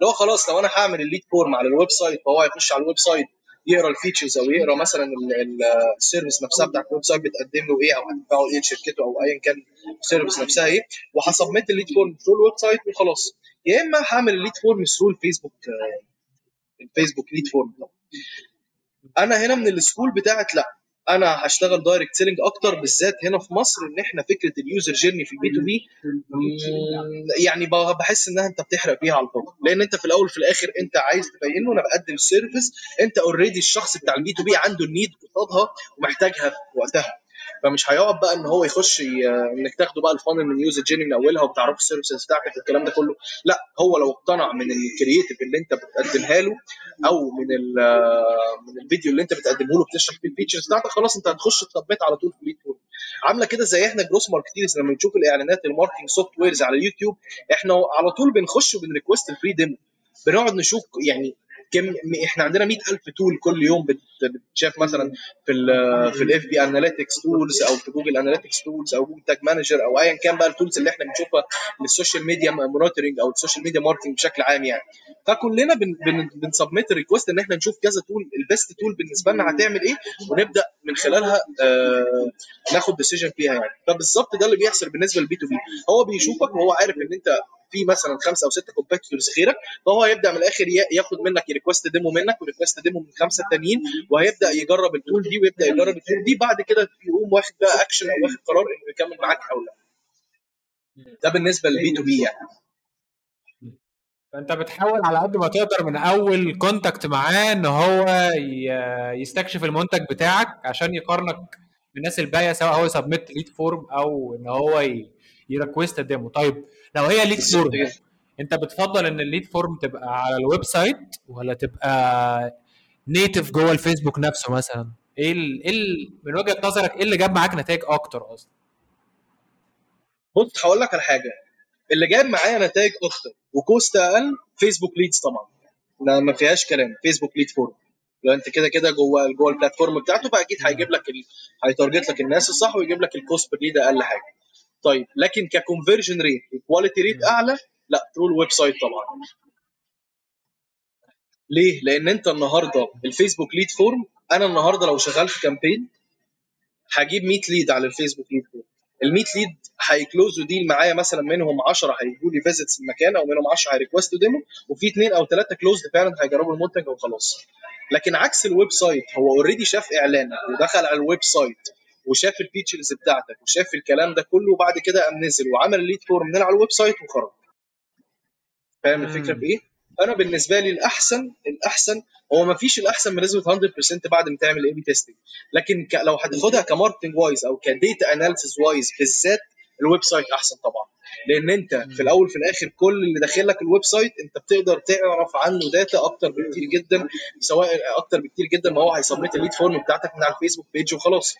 اللي هو خلاص لو أنا هعمل ال lead form على ال website فهو هيخش على ال website يقرأ ال features أو يقرأ مثلا ال- ال- ال service نفسها بتاعت ال website بتقدم له إيه أو هتدفعه إيه لشركته أو ايا كان ال service نفسها إيه وه submit ال lead form through ال website وخلاص. يا إما هعمل ال lead form through الفيسبوك آه، الفيسبوك lead form أنا هنا من ال school بتاعت لا أنا هشتغل direct selling أكتر بالذات هنا في مصر ان إحنا فكرة ال user journey في ال B2B يعني بحس انها انت بتحرق فيها على الفاضي. لأن انت في الأول وفي الآخر انت عايز تبين له أنا بقدم service انت already الشخص بتاع ال B2B عنده ال need قصادها ومحتاجها في وقتها. فمش هيقعد بقى إن هو يخش ي- إنك تاخده بقى ال funnel من user journey من أولها وبتعرفوا ال services بتاعتك والكلام ده كله. لا هو لو اقتنع من ال creative اللي أنت بتقدمها له أو من ال من الفيديو اللي أنت بتقدمه له بتشرح فيه ال features بتاعتك خلاص أنت هتخش تسبميت على طول في form عاملة كده زي إحنا growth marketers لما نشوف الإعلانات ال marketing softwares على اليوتيوب إحنا على طول بنخش وبن request ال free demo بنقعد نشوف يعني كم إحنا عندنا 100000 tool كل يوم بت- بتشاف مثلا في ال في FB analytics tools أو في جوجل analytics tools أو جوجل تاج مانجر أو ايا كان بقى ال tools اللي إحنا بنشوفها لل social media monitoring أو ال social media marketing بشكل عام يعني. فكلنا بن بن بن submit request إن إحنا نشوف كذا tool ال best tool بالنسبة لنا هتعمل إيه ونبدأ من خلالها آه ناخد decision فيها يعني. فبالظبط ده اللي بيحصل بالنسبة لل B2B هو بيشوفك وهو عارف إن أنت في مثلا خمسة أو ستة competitors غيرك فهو هيبدأ من الآخر ياخد منك request demo منك و request demo من خمسة تانيين وهيبدأ يجرب ال tool دي ويبدأ يجرب ال tool دي بعد كده يقوم واخد بقى اكشن أو واخد قرار إنه يكمل معاك أو لأ. ده بالنسبة لل B2B يعني. فأنت بتحاول على قد ما تقدر من أول contact معاه إن هو يستكشف المنتج بتاعك عشان يقارنك بالناس الباقية سواء هو submit lead form أو إن هو ي- ي request demo طيب لو هي lead form. انت بتفضل ان ال lead form تبقى على ال website ولا تبقى native جوه الفيسبوك نفسه مثلا؟ إيه ال... إيه ال... من وجهة نظرك إيه اللي جاب معاك نتائج أكتر أصلا؟ بص هقول لك على حاجة. اللي جاب معايا نتائج أكتر و cost أقل فيسبوك leads طبعا. ما ما فيهاش كلام. فيسبوك lead form لو انت كده كده جوه جوه ال platform بتاعته فأكيد هيجيب لك ال... هي target لك الناس الصح ويجيب لك ال cost per lead أقل حاجة. طيب لكن ك conversion rate و quality rate أعلى؟ لا through ال website طبعا. ليه؟ لأن أنت النهارده الفيسبوك lead form أنا النهارده لو شغال في campaign هجيب 100 lead على الفيسبوك lead form ال 100 lead هي close وا deal معايا مثلا منهم 10 هيجوا لي visits المكان أو منهم 10 هي request وا demo وفي اثنين أو ثلاثة closed فعلا هيجربوا المنتج وخلاص. لكن عكس ال website هو already شاف اعلانك ودخل على ال website وشاف ال features بتاعتك وشاف الكلام ده كله وبعد كده قام نزل وعمل lead form من على ال website وخرج. فاهم الفكرة في إيه؟ أنا بالنسبة لي الأحسن الأحسن هو ما فيش الأحسن بنسبه 100% بعد ما تعمل A/B testing لكن ك... لو هتاخدها ك marketing wise أو ك data analysis wise بالذات ال website أحسن طبعا. لأن أنت في الأول في الآخر كل اللي داخل لك ال website أنت بتقدر تعرف عنه data أكتر بكتير جدا سواء أكتر بكتير جدا ما هو هي submit ال lead form بتاعتك من على الفيسبوك page وخلاص.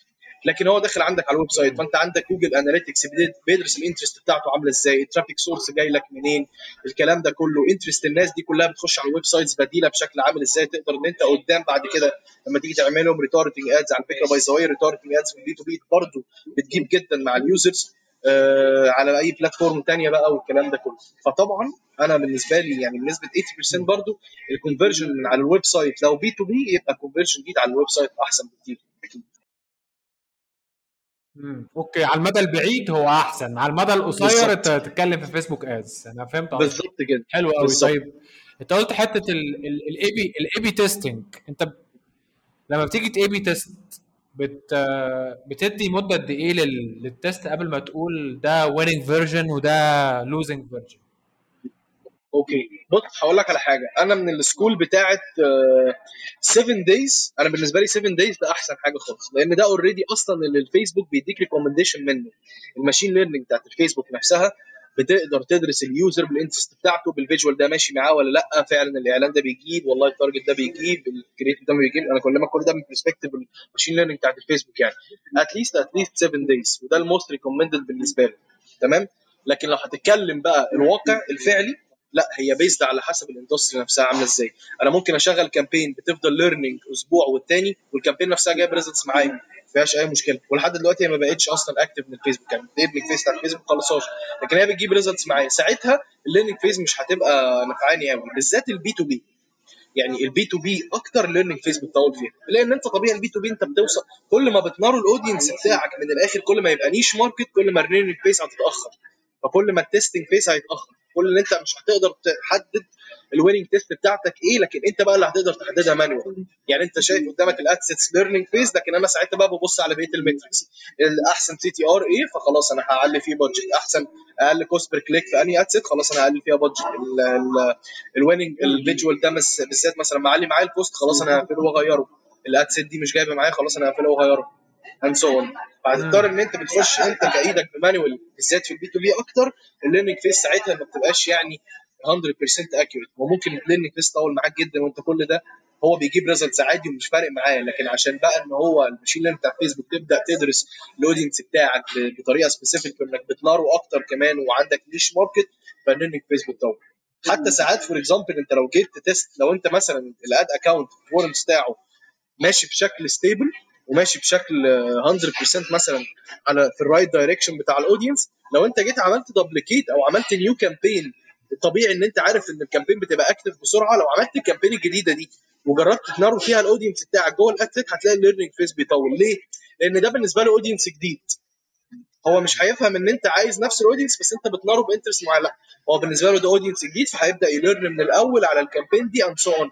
لكن هو داخل عندك على ال website فانت عندك جوجل analytics بيدرس ال interest بتاعته عاملة إزاي ال traffic source جاي لك منين الكلام ده كله. interest الناس دي كلها بتخش على ال websites بديلة بشكل عامل إزاي تقدر ان انت قدام بعد كده لما تيجي تعمل لهم retargeting ads على فكره by the way retargeting ads في ال B2B برضه بتجيب جدا مع ال users آه على أي platform ثانية بقى والكلام ده كله. فطبعا أنا بالنسبة لي يعني بنسبة 80% برضو ال conversion من على ال website. لو B2B يبقى ال conversion rate على ال website أحسن بكتير. أكيد امم okay على المدى البعيد هو أحسن. على المدى القصير أنت تتكلم في فيسبوك ads أنا فهمت بالظبط كده. حلو قوي طيب أنت قلت حتة ال A/B ال A/B testing أنت ب... لما بتيجي ت A/B test بت بتدي مدة قد إيه لل... لل test قبل ما تقول ده winning version وده losing version okay. بص هقول لك على حاجة. أنا من ال school بتاعه 7 days أنا بالنسبة لي 7 days ده أحسن حاجة خالص. لأن ده already أصلا اللي الفيسبوك بيديك recommendation منه. ال machine learning بتاعت الفيسبوك نفسها بتقدر تدرس ال user بال interest بتاعته بال visual ده ماشي معاه ولا لأ. فعلا الإعلان ده بيجيب والله ال target ده بيجيب ال creative ده بيجيب. أنا بكلمك كل ده من perspective ال machine learning بتاعت الفيسبوك يعني. at least at least 7 days وده ال most recommended بالنسبة له تمام؟ لكن لو هتتكلم بقى الواقع الفعلي لا هي بيزد على حسب ال industry نفسها عاملة إزاي. أنا ممكن أشغل campaign بتفضل learning أسبوع والتاني وال campaign نفسها جايب results معايا ما فيهاش أي مشكلة. ولحد دلوقتي هي ما بقتش أصلا active من الفيسبوك يعني بتقلب phase بتاع الفيسبوك خلصهاش. لكن هي بتجيب results معايا. ساعتها ال learning phase مش هتبقى نفعاني قوي بالذات ال B2B يعني ال B2B أكتر learning phase بتطول فيها. لأن أنت طبيعي ال B2B أنت بتوصل كل ما بت narrow ال audience بتاعك من الآخر كل ما يبقى niche market كل ما ال learning phase هتتأخر. فكل ما ال testing phase هيتأخر. كل اللي انت مش هتقدر تحدد ال winning test بتاعتك إيه لكن انت بقى اللي هتقدر تحددها manual يعني انت شايف قدامك ال ad sets learning phase لكن أنا ساعتها بقى ببص على بقية ال metrics الاحسن CTR إيه فخلاص أنا هعلي فيه budget أحسن أقل cost per click في أنهي ad set خلاص أنا هقلل فيها budget ال winning ال visual ده بالذات مثلا معلي معايا ال cost خلاص أنا هقفله وأغيره. ال ad set دي مش جايبة معايا خلاص أنا هقفله وأغيره. and so on فهتضطر إن أنت بتخش أنت بإيدك ب manual بالذات في ال B2B أكتر ال learning phase ساعتها ما بتبقاش يعني 100% accurate وممكن ال learning phase طول معاك جدا وأنت كل ده هو بيجيب results عادي ومش فارق معاه لكن عشان بقى إن هو ال machine learning بتاع فيسبوك تبدأ تدرس ال audience بتاعك بطريقة specific وانك بت narrow أكتر كمان وعندك niche market فال learning phase بتطول. حتى ساعات for example أنت لو جيت test لو أنت مثلا ال ad account ال performance بتاعه ماشي بشكل stable وماشي بشكل 100% مثلا على في ال right direction بتاع ال audience لو انت جيت عملت duplicate أو عملت new campaign الطبيعي إن انت عارف إن ال campaign بتبقى active بسرعة. لو عملت ال campaign الجديدة دي وجربت ت narrow فيها ال audience بتاعك جوه ال ad set هتلاقي ال learning phase بيطول. ليه؟ لأن ده بالنسبة له audience جديد. هو مش هيفهم إن انت عايز نفس ال audience بس انت بت narrow ب interest معين لا هو بالنسبة له ده audience جديد فهيبدأ ي learn من الأول على ال campaign دي and so on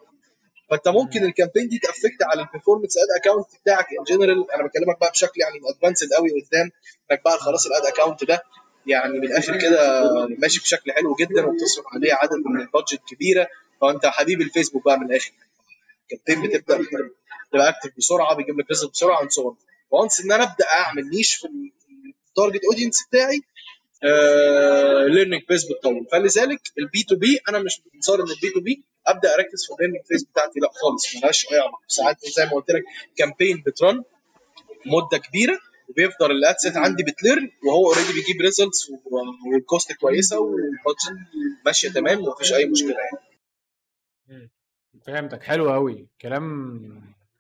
فانت ممكن ال campaign دي ت affect على ال performance ad account بتاعك in general أنا بكلمك بقى بشكل يعني advanced قوي قدام. إنك بقى خلاص ال ad account ده يعني من الآخر كده ماشي بشكل حلو جدا وبتصرف عليه عدد من ال budget كبيرة. فأنت حبيب الفيسبوك بقى من الآخر. ال campaign بتبدأ تبقى active بسرعة بيجيب لك result بسرعة and so once إن أنا أبدأ أعمل niche في ال target audience بتاعي learning phase بتطول فلذلك ال B2B أنا مش بنصار إن ال B2B أبدأ أركز في ال learning phase بتاعتي لأ خالص ملهاش أي علاقة. ساعات زي ما قلت لك campaign بت run مدة كبيرة وبيفضل ال ad set عندي بت learn وهو already بيجيب results وال cost كويسة وال budget ماشية تمام ومفيش أي مشكلة يعني. فهمتك. حلو قوي كلام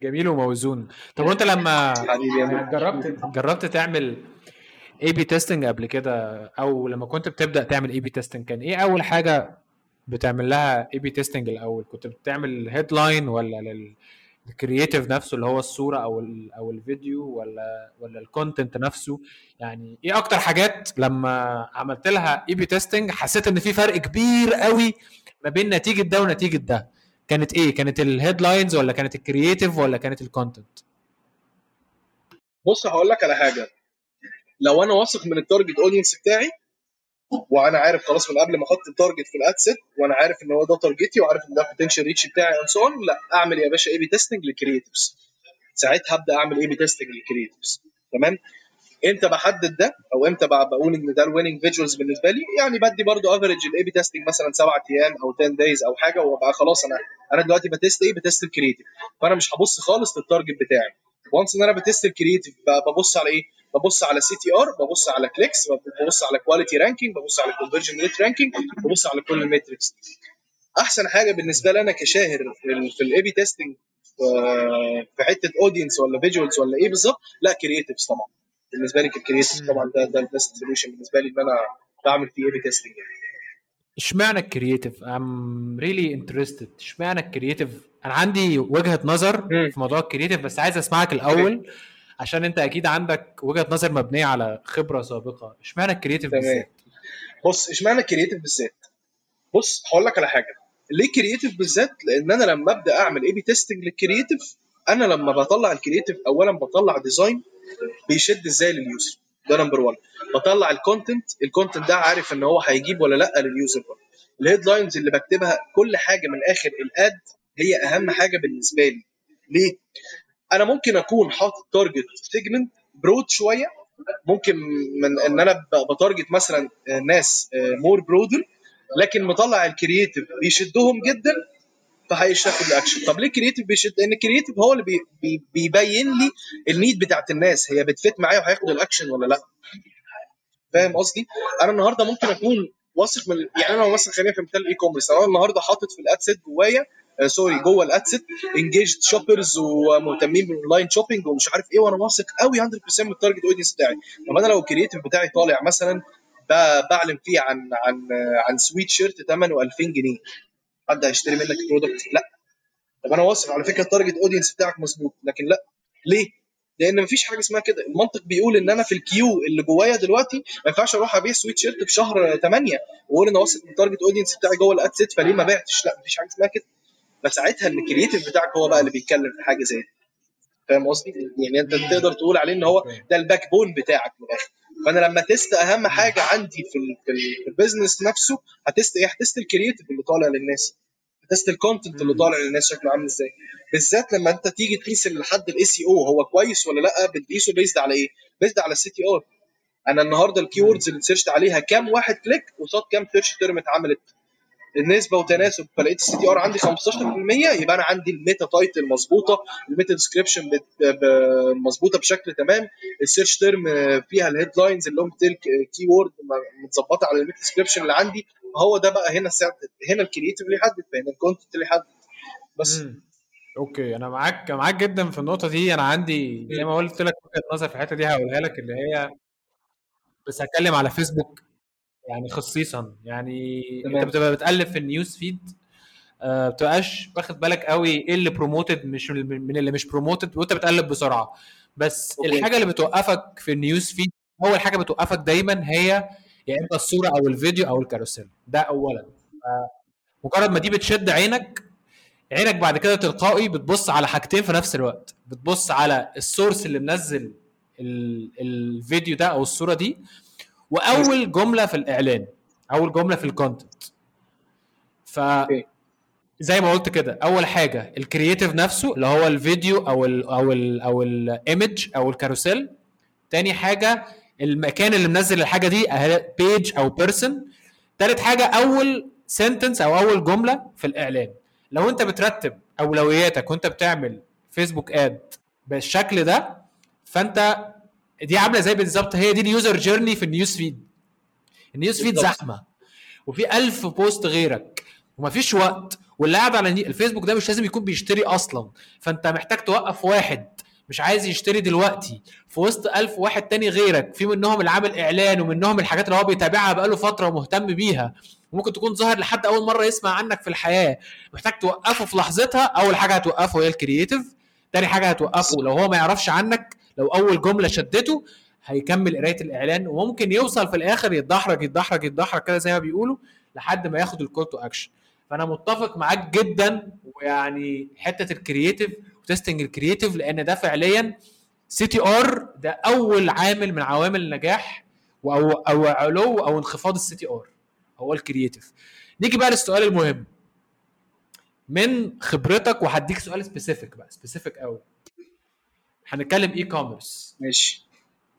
جميل وموزون. طب وأنت لما جربت جربت تعمل A/B testing قبل كده أو لما كنت بتبدأ تعمل A/B testing كان إيه أول حاجة بتعمل لها A/B testing الأول؟ كنت بتعمل headline ولا لل creative نفسه اللي هو الصورة أو أو الفيديو ولا ولا ال content نفسه؟ يعني إيه أكتر حاجات لما عملت لها A/B testing حسيت إن في فرق كبير قوي ما بين نتيجة ده ونتيجة ده؟ كانت إيه؟ كانت ال headlines ولا كانت ال creative ولا كانت ال content بص هقول لك على حاجة. لو أنا واثق من ال target audience بتاعي وأنا عارف خلاص من قبل ما أحط ال target في ال ad set وأنا عارف إن هو ده target ي وعارف إن ده potential reach بتاعي and so لا أعمل يا باشا A/B testing لل creatives ساعتها هبدأ أعمل A/B testing لل creatives تمام؟ إمتى بحدد ده؟ أو إمتى بقول إن ده ال winning visuals بالنسبة لي؟ يعني بدي برضو average ال A/B testing مثلا سبع أيام أو 10 days أو حاجة وابقى خلاص أنا أنا دلوقتي ب test إيه ب test ال creative فأنا مش هبص خالص لل target بتاعي. once ان أنا ب test ال creative ببص على إيه؟ ببص على CTR ببص على clicks ببص على quality ranking ببص على conversion rate ranking ببص على كل ال metrics أحسن حاجة بالنسبة لي أنا كشاهر في ال A/B testing في حتة audience ولا visuals ولا إيه بالظبط لا creatives طبعا. بالنسبة لي creative طبعا ده ده ال best solution بالنسبة لي إن أنا بعمل فيه A/B testing يعني. اشمعنى ال creative I'm really interested اشمعنى ال creative أنا عندي وجهة نظر. في موضوع ال creative بس عايز أسمعك الأول عشان أنت أكيد عندك وجهة نظر مبنية على خبرة سابقة. اشمعنى ال creative. بالذات؟ بص اشمعنى creative بالذات؟ بص هقول لك على حاجة. ليه creative بالذات؟ لأن أنا لما أبدأ أعمل A/B testing لل creative أنا لما بطلع ال creative اولا بطلع design بيشد إزاي لل user ده number 1 بطلع ال content ال content ده عارف إن هو هيجيب ولا لأ لل user ال headlines اللي بكتبها كل حاجة من آخر ال ad هي أهم حاجة بالنسبة لي. ليه؟ أنا ممكن أكون حاطط target segment broad شوية ممكن من إن أنا ب target مثلا ناس more broader لكن مطلع ال creative بيشدهم جدا فهيشتغل الاكشن طب ليه ال creative بيشد؟ لأن ال creative هو اللي بي بي بيبين لي ال need بتاعت الناس. هي بت fit معايا وهياخد الاكشن ولا لا. فاهم قصدي؟ أنا النهارده ممكن أكون واثق من يعني أنا مثلا خلينا في مثال ال e-commerce أنا النهارده حاطط في ال ad set جوايا آه sorry جوه ال ad set engaged shoppers ومهتمين بال online shopping ومش عارف إيه وأنا واثق قوي 100% من ال target audience بتاعي. طب أنا لو ال creative بتاعي طالع مثلا ب- بعلن فيه عن عن عن سويت شيرت ثمنه 2000 جنيه. حد هيشتري منك ال product لا. طب أنا واثق على فكرة ال target audience بتاعك مظبوط لكن لا. ليه؟ لأن مفيش حاجة اسمها كده. المنطق بيقول إن أنا في ال Q اللي جوايا دلوقتي ما ينفعش أروح أبيع سويت شيرت بشهر 8 وأقول أنا واثق من ال target audience بتاعي جوه ال ad set فليه ما بعتش؟ لا مفيش حاجة اسمها كده. فساعتها ان ال creative بتاعك هو بقى اللي بيتكلم في حاجة زي دي. فاهم قصدي؟ يعني انت تقدر تقول عليه إن هو ده ال backbone بتاعك من الآخر. فأنا لما test أهم حاجة عندي في ال في, ال في ال business نفسه ه test إيه؟ ه test ال creative اللي طالع للناس. ه test ال content اللي طالع للناس شكله عامل إزاي. بالذات لما أنت تيجي تقيس لحد ال SEO هو كويس ولا لأ بتقيسه based على إيه؟ based على ال CTR أنا النهارده ال keywords اللي searched عليها كام واحد click قصاد كام search term اتعملت. النسبة وتناسب فلقيت ال CTR عندي 15% يبقى أنا عندي ال meta title مظبوطة ال meta description مظبوطة بشكل تمام. ال search term فيها ال headlines ال long tail keyword متظبطة على ال meta description اللي عندي. هو ده بقى هنا ساعة هنا ال creative اللي يحدد فهنا ال content اللي يحدد. بس. مم. okay. أنا معاك معاك جدا في النقطة دي. أنا عندي زي ما قلت لك وجهة نظر في الحتة دي هقولها لك اللي هي بس هتكلم على فيسبوك يعني خصيصا. يعني تمام. انت بتبقى بتقلب في ال news feed آه بتبقاش واخد بالك قوي إيه اللي promoted مش من اللي مش promoted وأنت بتقلب بسرعة. بس okay. الحاجة اللي بتوقفك في ال news feed أول حاجة بتوقفك دايما هي يا إما الصورة أو الفيديو أو ال carousel. ده اولا. مجرد ما دي بتشد عينك عينك بعد كده تلقائي بتبص على حاجتين في نفس الوقت. بتبص على ال source اللي منزل ال- الفيديو ده أو الصورة دي وأول جملة في الإعلان أول جملة في ال content ف. زي ما قلت كده أول حاجة ال creative نفسه اللي هو الفيديو أو ال أو ال أو ال image أو ال carousel. تاني حاجة المكان اللي منزل الحاجة دي page أو person تالت حاجة أول sentence أو أول جملة في الإعلان. لو أنت بترتب أولوياتك وأنت بتعمل Facebook ad بالشكل ده فأنت دي عاملة زي بالظبط هي دي ال user journey في ال news feed. ال news feed. زحمة وفي ألف post غيرك ومفيش وقت واللي قاعد على الفيسبوك ده مش لازم يكون بيشتري أصلا فأنت محتاج توقف واحد مش عايز يشتري دلوقتي. في وسط ألف واحد تاني غيرك في منهم اللي عامل إعلان ومنهم الحاجات اللي هو بيتابعها بقاله فترة ومهتم بيها. وممكن تكون ظاهر لحد أول مرة يسمع عنك في الحياة. محتاج توقفه في لحظتها أول حاجة هتوقفه هي ال creative تاني حاجة هتوقفه لو هو ما يعرفش عنك لو أول جملة شدته هيكمل قراية الإعلان وممكن يوصل في الآخر يتدحرج يتدحرج يتدحرج كده زي ما بيقولوا لحد ما ياخد ال call to action فأنا متفق معاك جدا ويعني حتة ال creative و testing ال creative لأن ده فعليا CTR ده أول عامل من عوامل النجاح أو أو علو أو انخفاض ال CTR هو ال creative نيجي بقى للسؤال المهم. من خبرتك وهديك سؤال specific بقى specific قوي هنتكلم e-commerce ماشي؟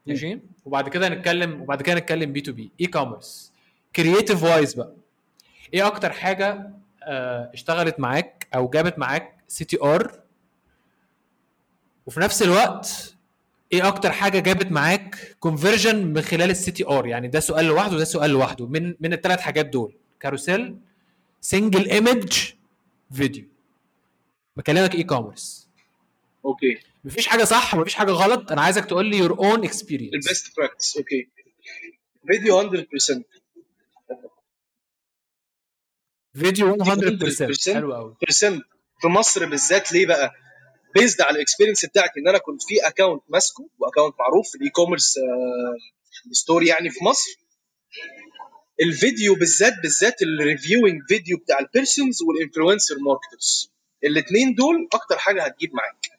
ماشي وبعد كده نتكلم وبعد كده نتكلم B2B e-commerce creative wise بقى. إيه أكتر حاجة آه، اشتغلت معاك أو جابت معاك CTR وفي نفس الوقت إيه أكتر حاجة جابت معاك conversion من خلال ال CTR يعني ده سؤال لوحده وده سؤال لوحده. من من الثلاث حاجات دول. carousel single image فيديو بكلمك e-commerce okay. مفيش حاجة صح ومفيش حاجة غلط. أنا عايزك تقول لي your own experience ال best practice okay فيديو 100% فيديو 100% 100% حلو قوي في مصر بالذات ليه بقى؟ based على ال experience بتاعتي إن أنا كنت في account ماسكه و account معروف في ال e-commerce story يعني في مصر. الفيديو بالذات بالذات ال reviewing فيديو بتاع ال persons وال influencer marketers الاثنين دول أكتر حاجة هتجيب معاك.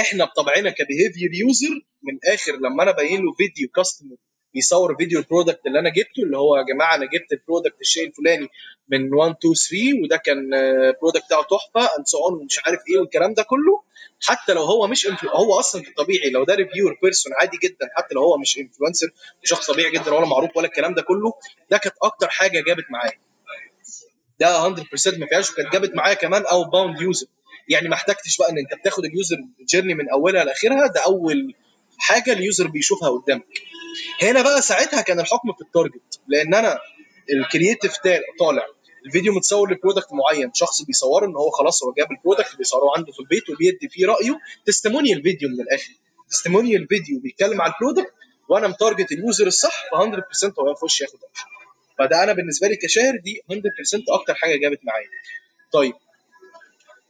إحنا بطبعنا ك behavior user من الآخر لما أنا باين له فيديو customer بيصور فيديو ال product اللي أنا جبته اللي هو يا جماعة أنا جبت ال product الشيء الفلاني من 1 2 3 وده كان ال product بتاعه تحفة and so on ومش عارف إيه والكلام ده كله. حتى لو هو مش هو أصلا في الطبيعي لو ده reviewer person عادي جدا حتى لو هو مش influencer شخص طبيعي جدا ولا معروف ولا الكلام ده كله ده كانت أكتر حاجة جابت معايا. ده 100% ما فيهاش وكانت جابت معايا كمان outbound user يعني ما احتجتش بقى إن أنت بتاخد ال user journey من أولها لآخرها ده أول حاجة ال user بيشوفها قدامك. هنا بقى ساعتها كان الحكم في ال target لأن أنا ال creative طالع. الفيديو متصور ل product معين شخص بيصوره إن هو خلاص هو جاب ال product بيصوره عنده في البيت وبيدي فيه رأيه testimonial video من الآخر. testimonial video بيتكلم على ال product وأنا مت target ال user الصح ف 100% هو يخش ياخد اكشن فده أنا بالنسبة لي كشاهر دي 100% أكتر حاجة جابت معايا. طيب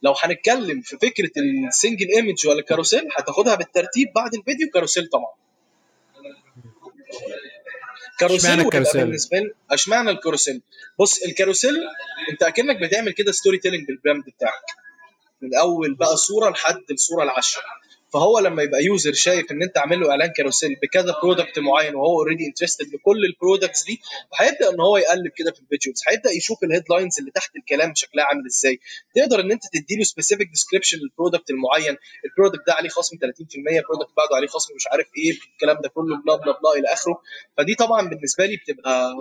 لو هنتكلم في فكرة ال single image ولا ال carousel هتاخدها بالترتيب بعد الفيديو. carousel طبعا. carousel ال carousel؟ بالنسبة لي إشمعنى ال carousel بص ال carousel أنت أكنك بتعمل كده storytelling بال brand بتاعك. من اول بقى صورة لحد الصورة العاشرة. فهو لما يبقى user شايف إن أنت عامل له إعلان carousel بكذا product معين وهو already interested بكل ال products دي هيبدأ إن هو يقلب كده في ال videos هيبدأ يشوف ال headlines اللي تحت الكلام شكلها عامل إزاي. تقدر إن أنت تديله specific description لل product المعين ال product ده عليه خصم 30% ال product بعده عليه خصم مش عارف إيه الكلام ده كله blah blah blah إلى آخره. فدي طبعا بالنسبة لي بتبقى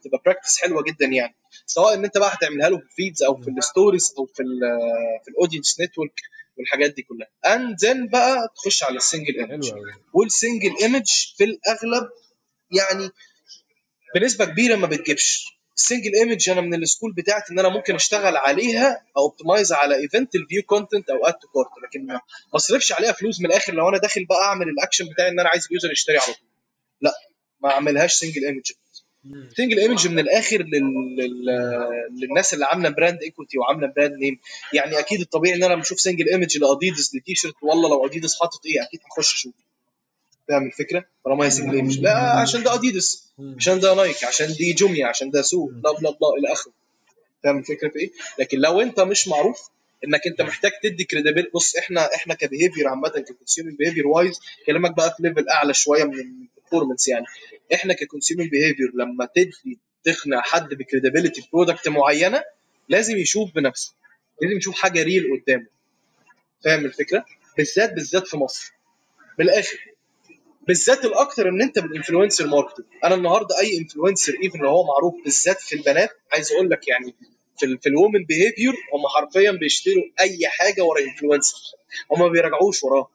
بتبقى practice حلوة جدا يعني. سواء إن أنت بقى هتعملها له في ال feeds أو في ال stories أو في ال في ال Audience Network والحاجات دي كلها. and then بقى تخش على ال single image وال single image في الأغلب يعني بنسبة كبيرة ما بتجيبش. ال single image أنا من ال school بتاعتي إن أنا ممكن أشتغل عليها أو optimize على event ال view content أو add to cart لكن ما اصرفش عليها فلوس من الآخر لو أنا داخل بقى أعمل الاكشن بتاعي إن أنا عايز ال user يشتري على طول. لا ما أعملهاش single image single image من الآخر لل... لل... للناس اللي عاملة brand equity وعاملة brand name يعني أكيد الطبيعي إن أنا لما أشوف single image ل Adidas لتي شيرت والله لو اديدس حاطط إيه أكيد هخش أشوف. فاهم الفكرة؟ طالما هي single image لا عشان ده اديدس عشان ده Nike عشان دي Jumia عشان ده سوق blah blah blah إلى آخره. فاهم الفكرة في إيه؟ لكن لو أنت مش معروف إنك أنت محتاج تدي credible بص إحنا إحنا ك behavior عامة ك consumer behavior wise كلامك بقى في level أعلى شوية من ال performance يعني. إحنا ك consumer behavior لما تدي تقنع حد ب credibility في product معينة لازم يشوف بنفسه. لازم يشوف حاجة real قدامه. فاهم الفكرة؟ بالذات بالذات في مصر. بالاخر بالذات الأكتر إن أنت بال influencer marketing أنا النهارده أي influencer even لو هو معروف بالذات في البنات عايز أقول لك يعني في ال في ال women behavior هم حرفيا بيشتروا أي حاجة ورا influencer هم ما بيراجعوش وراها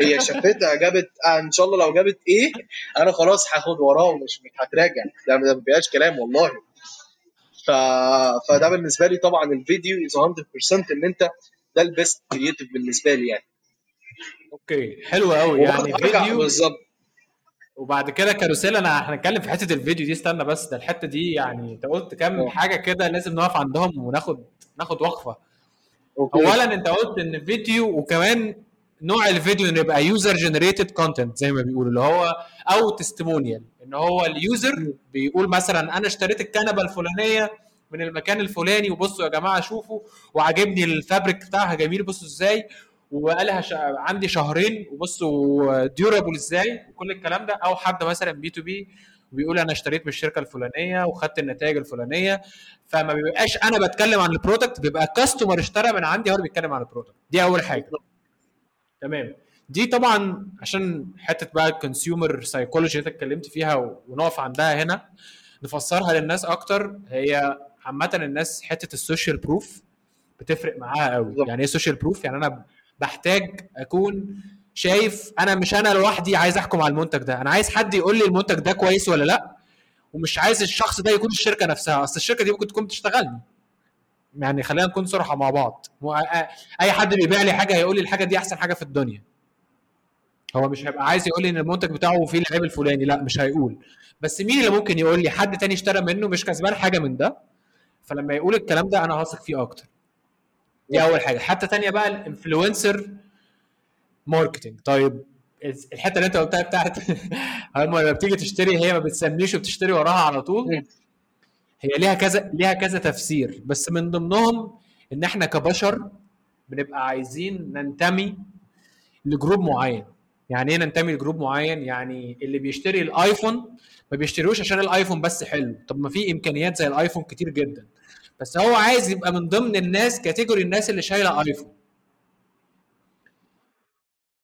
هي شافتها جابت آه إن شاء الله لو جابت إيه أنا خلاص هاخد وراه ومش مش هتراجع. ده ما فيهاش كلام والله. ف... فده بالنسبة لي طبعا الفيديو is 100% إن أنت ده ال best creative بالنسبة لي يعني. okay. حلو قوي يعني فيديو بالظبط. وبعد كده carousel أنا هنتكلم في حتة الفيديو دي استنى بس ده الحتة دي يعني أنت قلت كام. حاجة كده لازم نقف عندهم وناخد ناخد وقفة. okay. اولا أنت قلت إن فيديو وكمان نوع الفيديو إنه يبقى user generated content زي ما بيقولوا اللي هو أو testimonial ان هو ال user بيقول مثلا أنا اشتريت الكنبة الفلانية من المكان الفلاني وبصوا يا جماعة شوفوا وعجبني ال fabric بتاعها جميل بصوا إزاي وقالها ش... عندي شهرين وبصوا durable إزاي وكل الكلام ده. أو حد مثلا B2B وبيقول أنا اشتريت من الشركة الفلانية وخدت النتائج الفلانية. فما بيبقاش أنا بتكلم عن ال product بيبقى customer اشترى من عندي هو اللي بيتكلم عن ال product دي أول حاجة. تمام. دي طبعا عشان حتة بقى ال consumer psychology اللي اتكلمت فيها ونقف عندها هنا نفسرها للناس أكتر. هي عامة الناس حتة ال social proof بتفرق معاها قوي. يعني إيه social proof يعني أنا بحتاج أكون شايف أنا مش أنا لوحدي عايز أحكم على المنتج ده. أنا عايز حد يقول لي المنتج ده كويس ولا لأ ومش عايز الشخص ده يكون الشركة نفسها. أصل الشركة دي ممكن تكون بتشتغلني. يعني خلينا نكون صراحة مع بعض. أي حد بيبيع لي حاجة هيقول لي الحاجة دي أحسن حاجة في الدنيا. هو مش هيبقى عايز يقول لي إن المنتج بتاعه فيه العيب الفلاني لا مش هيقول. بس مين اللي ممكن يقول لي حد تاني اشترى منه مش كسبان حاجة من ده؟ فلما يقول الكلام ده أنا هثق فيه أكتر. دي أول حاجة. حتة تانية بقى ال influencer marketing طيب الحتة اللي أنت قلتها بتاعت لما بتيجي تشتري هي ما بتسميش وبتشتري وراها على طول. هي ليها كذا ليها كذا تفسير بس من ضمنهم إن إحنا كبشر بنبقى عايزين ننتمي ل group معين. يعني إيه ننتمي ل group معين؟ يعني اللي بيشتري الآيفون ما بيشتروش عشان الآيفون بس حلو. طب ما في إمكانيات زي الآيفون كتير جدا. بس هو عايز يبقى من ضمن الناس category الناس اللي شايلة آيفون.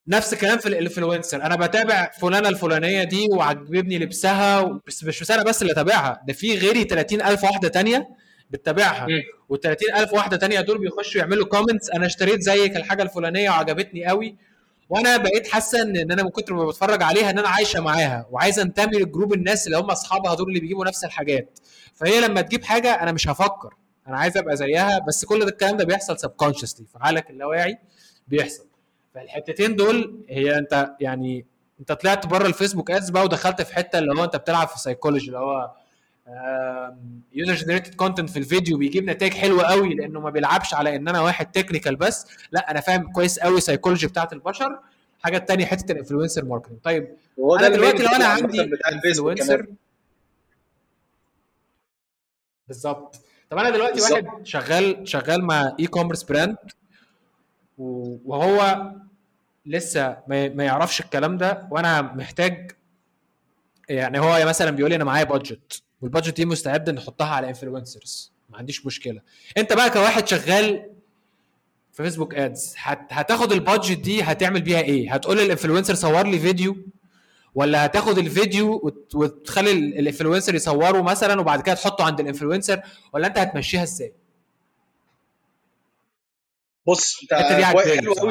نفس الكلام في ال influencer أنا بتابع فلانة الفلانية دي وعجبني لبسها بس مش أنا بس اللي تابعها. ده في غيري 30000 واحدة تانية بتتابعها. وال 30000 واحدة تانية دول بيخشوا يعملوا comments أنا اشتريت زيك الحاجة الفلانية وعجبتني قوي. وأنا بقيت حاسة ان أنا من كتر ما بتفرج عليها إن أنا عايشة معاها. وعايز أنتمي ل group الناس اللي هم أصحابها دول اللي بيجيبوا نفس الحاجات. فهي لما تجيب حاجة أنا مش هفكر. أنا عايز أبقى زيها. بس كل ده الكلام ده بيحصل subconsciously في عقلك اللاواعي بيحصل. فالحتتين دول هي انت يعني انت طلعت بره ال Facebook Ads بقى ودخلت في حتة اللي هو انت بتلعب في سايكولوجي اللي هو user generated content في الفيديو بيجيب نتائج حلوة قوي لأنه ما بيلعبش على إن أنا واحد technical بس لا أنا فاهم كويس قوي سايكولوجي بتاعت البشر. الحاجة الثانية حتة ال influencer marketing طيب أنا دلوقتي لو أنا عندي influencer بالظبط. طب أنا دلوقتي بالزبط. واحد شغال شغال مع e-commerce brand وهو لسه ما يعرفش الكلام ده وأنا محتاج يعني هو مثلا بيقول لي أنا معايا budget وال budget دي مستعد نحطها على influencers ما عنديش مشكلة. أنت بقى كواحد شغال في Facebook Ads هتاخد ال budget دي هتعمل بيها إيه؟ هتقول لل influencer صور لي فيديو ولا هتاخد الفيديو وتخلي ال influencer يصوره مثلا وبعد كده تحطه عند ال influencer ولا أنت هتمشيها إزاي؟ بص انت حلو قوي.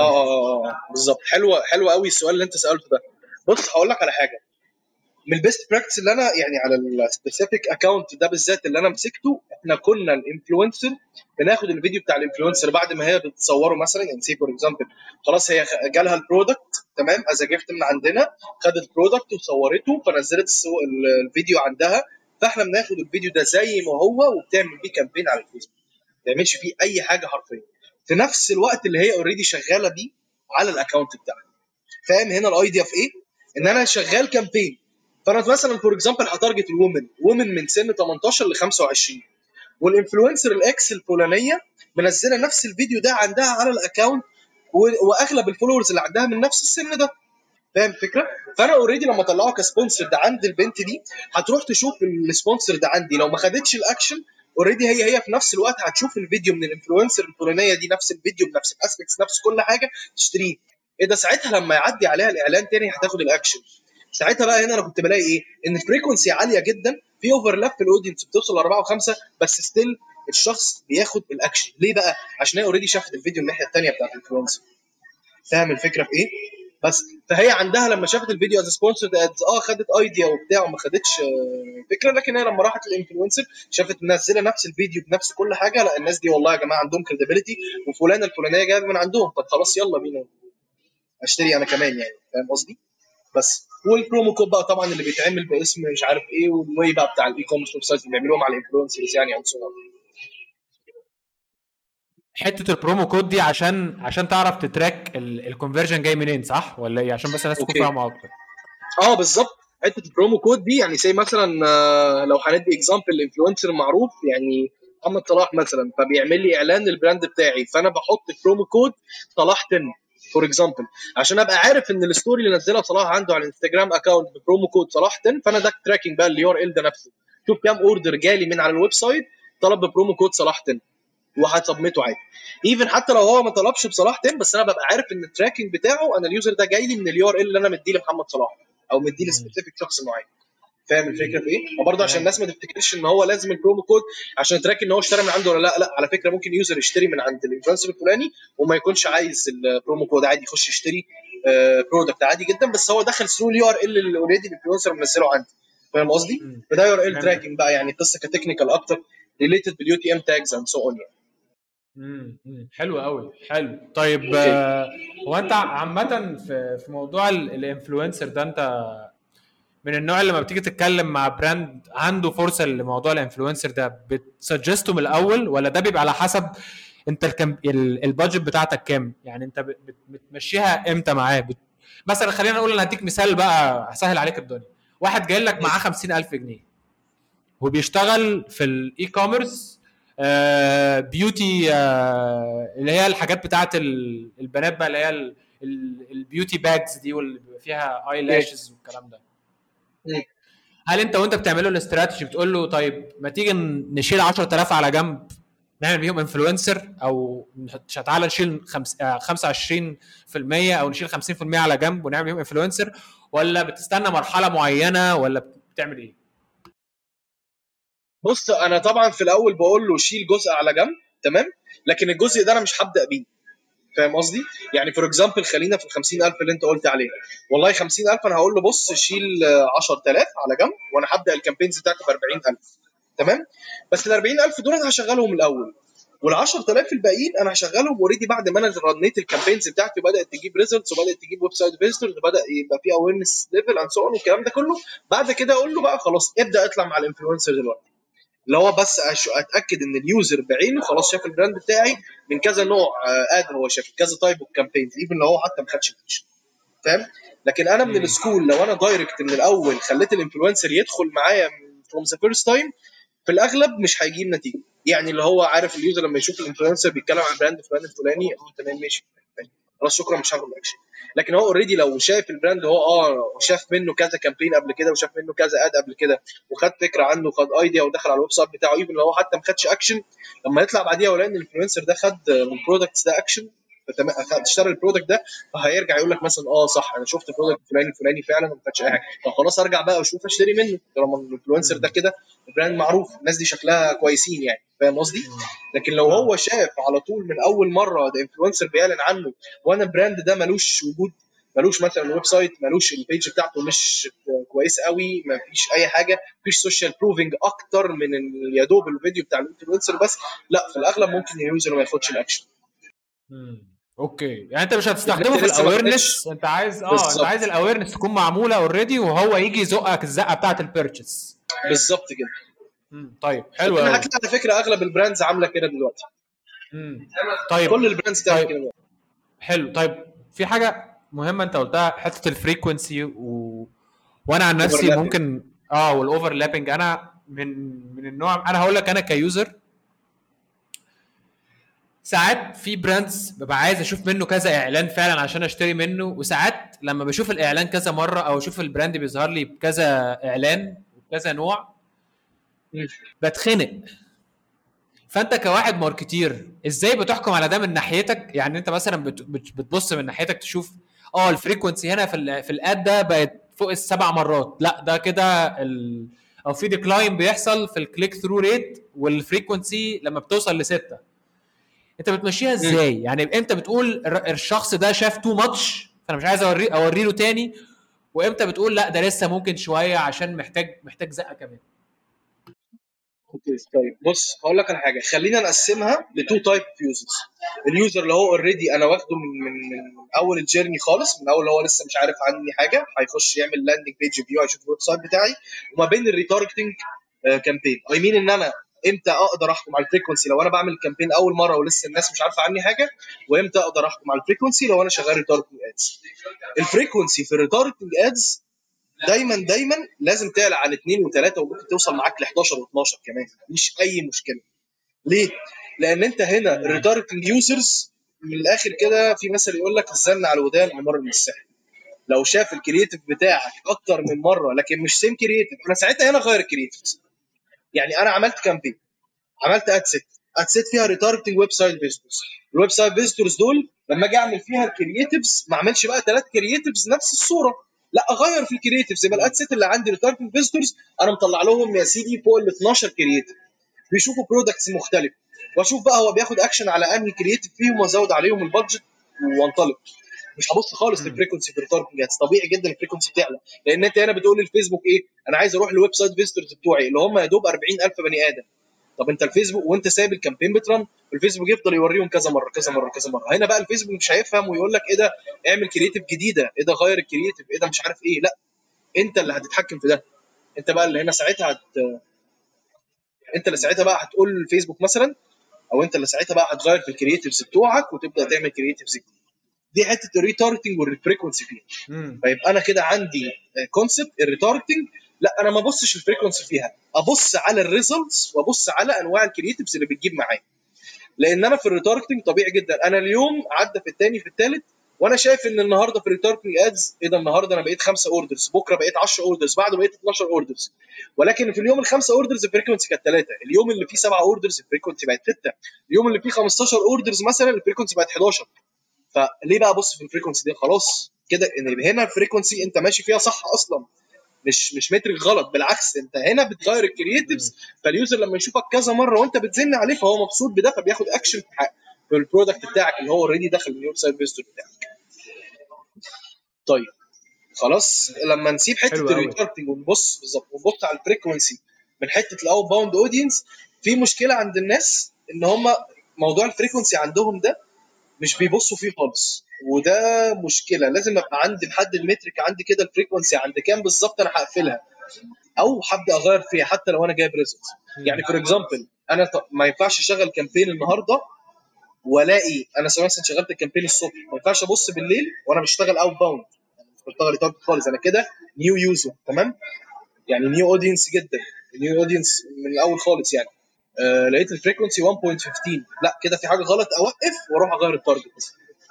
آه آه آه بالظبط. حلو حلو قوي السؤال اللي انت سألته ده. بص هقول لك على حاجة. من ال best practice اللي أنا يعني على ال specific account ده بالذات اللي أنا مسكته إحنا كنا ال influencer بناخد الفيديو بتاع ال influencer بعد ما هي بتصوره مثلا. يعني say for example خلاص هي جالها ال product تمام؟ as gift من عندنا خدت ال product وصورته فنزلت الفيديو عندها. فإحنا بناخد الفيديو ده زي ما هو وبتعمل بيه campaign على الفيسبوك. ما تعملش فيه أي حاجة حرفيا. في نفس الوقت اللي هي already شغالة بيه على ال account بتاعها فاهم هنا ال idea في إيه؟ إن أنا شغال campaign فأنا مثلا for example ه target ال women و women من سن 18 ل 25 وال influencer ال X الفلانية منزلة نفس الفيديو ده عندها على ال account وأغلب ال followers اللي عندها من نفس السن ده. فاهم الفكرة؟ فأنا already لما اطلعه ك sponsor ده عند البنت دي هتروح تشوف ال sponsor ده عندي. لو ما خدتش ال action already هي هي في نفس الوقت هتشوف الفيديو من ال influencer الفلانية دي نفس الفيديو بنفس ال aspects نفس كل حاجة تشتريه. إيه ده؟ ساعتها لما يعدي عليها الإعلان تاني هتاخد الاكشن ساعتها بقى هنا أنا كنت بلاقي إيه؟ إن ال frequency عالية جدا في overlap في ال audience بتوصل لاربعه وخمسة بس still الشخص بياخد الاكشن ليه بقى؟ عشان هي already شافت الفيديو الناحية الثانية بتاعت ال influencer فاهم الفكرة في إيه؟ بس فهي عندها لما شافت الفيديو as sponsor آه خدت idea وبتاع وما خدتش آه، فكرة لكن هي لما راحت لل influencer شافت منزله نفس الفيديو بنفس كل حاجة لا الناس دي والله يا جماعة عندهم credibility وفلانه الفلانية جاية من عندهم طب خلاص يلا بينا أشتري أنا كمان يعني فاهم قصدي؟ بس وال promo code بقى طبعا اللي بيتعمل باسم مش عارف إيه وال way بقى بتاع ال e-commerce website اللي بيعملوهم على ال influencers يعني أو حتة ال promo code دي عشان عشان تعرف ت track ال conversion جاي منين صح؟ ولا إيه؟ عشان بس الناس تكون فاهمة أكتر. آه بالظبط. حتة ال promo code دي يعني زي مثلا آه، لو هندي example ال influencer المعروف يعني محمد صلاح مثلا فبيعمل لي إعلان لل brand بتاعي فأنا بحط ال promo code صلاح 10 for example عشان أبقى عارف إن ال story اللي نزلها صلاح عنده على الإنستجرام account ب promo code صلاح 10 فأنا ده tracking بقى ال URL ده نفسه. شوف كام order جالي من على ال website طلب ب promo code صلاح 10 وهت submit ه عادي. even حتى لو هو ما طلبش بصلاح 10 بس أنا ببقى عارف إن ال tracking بتاعه أنا ال user ده جاي لي من ال URL اللي أنا مديه لمحمد صلاح أو مديه ل specific شخص معين. فاهم الفكرة في إيه؟ وبرضه عشان الناس ما تفتكرش إن هو لازم ال promo code عشان track إن هو اشترى من عنده ولا لأ. لأ على فكرة ممكن user يشتري من عند ال influencer الفلاني وما يكونش عايز ال promo code عادي يخش يشتري product عادي جدا بس هو دخل through ال URL اللي already ال influencer منزله عندي. فاهم قصدي؟ فده URL. tracking بقى يعني قصة ك technical أكتر related بال UTM tags and so on يعني مم. مم. حلو قوي حلو طيب. آه، هو انت عامة في في موضوع ال influencer ده انت من النوع اللي لما بتيجي تتكلم مع brand عنده فرصة لموضوع ال influencer ده بت suggest ه من الأول ولا ده بيبقى على حسب انت الكم ال budget بتاعتك كام يعني انت بت- بت- بتمشيها إمتى معاه بت... مثلا خلينا نقول أنا هديك مثال بقى هسهل عليك الدنيا واحد جاي لك معاه 50000 جنيه وبيشتغل في ال e-commerce beauty اللي هي الحاجات بتاعت ال- البنات بقى اللي هي ال- ال- ال beauty bags دي واللي بيبقى فيها eye lashes والكلام ده مم. هل انت وانت بتعمله الاستراتيجي بتقول له طيب ما تيجي نشيل 10000 على جنب نعمل بيهم influencer أو نحط- تعالى نشيل خمس- آه، 25% أو نشيل 50% على جنب ونعمل بيهم influencer ولا بتستنى مرحلة معينة ولا بتعمل إيه؟ بص أنا طبعا في الأول بقول له شيل جزء على جنب تمام؟ لكن الجزء ده أنا مش هبدأ بيه. فاهم قصدي؟ يعني for example خلينا في ال 50000 اللي أنت قلت عليها. والله 50000 أنا هقول له بص شيل آه، 10000 على جنب وأنا هبدأ ال campaigns بتاعتي ب 40000 تمام؟ بس ال 40000 دول أنا هشغلهم الأول. وال 10000 الباقيين أنا هشغلهم already بعد ما أنا رنيت ال campaigns بتاعتي وبدأت تجيب results وبدأت تجيب website visitors وبدأ يبقى في awareness level and so والكلام ده كله. بعد كده أقول له بقى خلاص ابدأ اطلع مع الانفلونسر دلوقتي. اللي هو بس أتأكد إن ال user بعينه خلاص شاف ال brand بتاعي من كذا نوع آه، ad هو شاف كذا type of campaigns even لو هو حتى ما خدش فيش فاهم؟ لكن أنا من. ال school لو أنا direct من الأول خليت ال influencer يدخل معايا from the first time في الأغلب مش هيجيب نتيجة. يعني اللي هو عارف ال user لما يشوف ال influencer بيتكلم عن brand فلان الفلاني أه تمام ماشي. خلاص شكرا مش هاخد اكشن لكن هو already لو شايف ال brand هو آه شاف منه كذا campaign قبل كده وشاف منه كذا ad قبل كده وخد فكرة عنه وخد idea ودخل على ال website بتاعه even لو هو حتى ما خدش اكشن لما يطلع بعديها ويلاقي إن ال influencer ده خد من ال products ده اكشن اشترى ال product ده فهيرجع يقول لك مثلا آه صح أنا شفت ال product الفلاني الفلاني فعلا وما خدش أي حاجة. طب خلاص أرجع بقى وأشوف أشتري منه. طالما ال influencer ده كده ال brand معروف الناس دي شكلها كويسين يعني فاهم قصدي؟ لكن لو هو شاف على طول من أول مرة ده influencer بيعلن عنه وأنا ال brand ده ملوش وجود ملوش مثلا website ملوش ال page بتاعته مش كويس قوي ما فيش أي حاجة مفيش social proofing أكتر من يا دوب الفيديو بتاع ال influencer بس لا في الأغلب ممكن ال user ما ياخدش ال action. okay يعني أنت مش هتستخدمه في ال awareness. أنت عايز آه. أنت عايز ال awareness تكون معمولة already وهو يجي يزقك الزقة بتاعة ال purchase بالظبط كده مم. طيب حلو قوي على فكرة أغلب ال brands عاملة كده دلوقتي مم. طيب كل ال brands تعمل طيب. كده. حلو طيب في حاجة مهمة أنت قلتها حتة ال frequency و... وأنا عن نفسي. ممكن آه وال overlapping أنا من من النوع أنا هقول لك أنا ك user ساعات في brands ببقى عايز أشوف منه كذا إعلان فعلا عشان أشتري منه وساعات لما بشوف الإعلان كذا مرة أو أشوف ال brand بيظهر لي بكذا إعلان وكذا نوع. بتخنق. فانت كواحد marketer إزاي بتحكم على ده من ناحيتك؟ يعني انت مثلا بت- بت- بتبص من ناحيتك تشوف آه ال frequency هنا في ال في ال ad ده بقت فوق السبع مرات. لا ده كده ال أو في decline بيحصل في ال click through rate وال frequency لما بتوصل لستة. انت بتمشيها إزاي؟ يعني إمتى بتقول الشخص ده شاف too much فأنا مش عايز اوريه اوري له تاني. وامتى بتقول لا ده لسه ممكن شوية عشان محتاج محتاج زقة كمان. okay طيب. بص هقول لك على حاجة. خلينا نقسمها ل two type users ال user اللي هو already أنا واخده من من من أول ال journey خالص من أول اللي هو لسه مش عارف عني حاجة هيخش يعمل landing page view هيشوف ال website بتاعي وما بين ال retargeting campaign I mean إن أنا إمتى أقدر احكم على ال frequency؟ لو أنا بعمل campaign اول مره ولسه الناس مش عارفه عني حاجة وامتى أقدر احكم على ال frequency لو أنا شغال retargeting ads ال frequency في ال retargeting ads دايما دايما لازم تعلى عن اثنين وثلاثه وممكن توصل معاك ل 11 و12 كمان. مش أي مشكلة. ليه؟ لأن أنت هنا ال retargeting users من الآخر كده في مثل يقول لك الزن على الودان عمر من السحر. لو شاف ال creative بتاعك أكتر من مرة لكن مش same creative أنا ساعتها هنا غير ال creative يعني أنا عملت campaign عملت ad set ad set فيها retargeting website visitors ال website visitors دول لما أجي أعمل فيها ال creatives ما أعملش بقى ثلاث creatives نفس الصورة. لا أغير في ال creatives يبقى ال ad set اللي عندي retargeting visitors أنا مطلع لهم يا سيدي فوق ال 12 creative بيشوفوا products مختلفه وأشوف بقى هو بياخد اكشن على أنهي creative فيهم وأزود عليهم ال budget وأنطلق. مش هبص خالص لل frequency في ال retargeting ads طبيعي جدا ال frequency تعلى لأن إنت هنا بتقول للفيسبوك إيه؟ أنا عايز أروح لل website visitors بتوعي اللي هم يا دوب 40000 بني آدم. طب إنت الفيسبوك وإنت سايب ال campaign ب turn الفيسبوك يفضل يوريهم كذا مرة كذا مرة كذا مرة. هنا بقى الفيسبوك مش هيفهم ويقول لك إيه ده؟ اعمل creative جديدة إيه ده؟ غير ال creative إيه ده؟ مش عارف إيه. لا إنت اللي هتتحكم في ده. إنت بقى اللي هنا ساعتها هت... إنت اللي ساعتها بقى هتقول للفيسبوك مثلا أو إنت اللي ساعتها بقى هتغير في ال creatives بتوعك وتبدأ تعمل creatives دي حتة ال retargeting وال frequency فيها. فيبقى أنا كده عندي concept ال retargeting لا أنا ما ابصش ال frequency فيها. أبص على ال results وأبص على أنواع ال creatives اللي بتجيب معايا. لأن أنا في ال retargeting طبيعي جدا. أنا اليوم عدى في الثاني في الثالث وأنا شايف إن النهارده في ال retargeting ads إيه ده النهارده أنا بقيت خمسة orders بكرة بقيت 10 orders بعده بقيت 12 orders ولكن في اليوم الخمسة orders ال frequency كانت ثلاثة اليوم اللي فيه سبعة orders ال frequency بقت ستة. اليوم اللي فيه 15 orders مثلا ال frequency بقت 11 فليه بقى ابص في ال frequency دي؟ خلاص كده إن هنا ال frequency أنت ماشي فيها صح أصلا. مش مش metric غلط بالعكس أنت هنا بتغير ال creatives فال user لما يشوفك كذا مرة وأنت بتزن عليه فهو مبسوط بده فبياخد اكشن في ال product بتاعك اللي هو already دخل ال website visitor بتاعك. طيب خلاص؟ لما نسيب حتة ال retargeting ونبص بالظبط ونبص على ال frequency من حتة ال outbound audience في مشكلة عند الناس إن هم موضوع ال frequency عندهم ده مش بيبصوا فيه خالص. وده مشكلة. لازم أبقى عندي محدد metric عندي كده ال frequency عند كام بالظبط أنا هقفلها. أو هبدأ أغير فيها حتى لو أنا جايب results يعني for example أنا ما ينفعش أشغل campaign النهارده وألاقي أنا مثلا شغلت ال campaign الصبح. ما ينفعش أبص بالليل وأنا بشتغل outbound بشتغل target خالص أنا كده new user تمام؟ يعني new audience جدا. new audience من الأول خالص يعني. آه لقيت ال frequency 1.15 لا كده في حاجة غلط. اوقف وأروح أغير ال target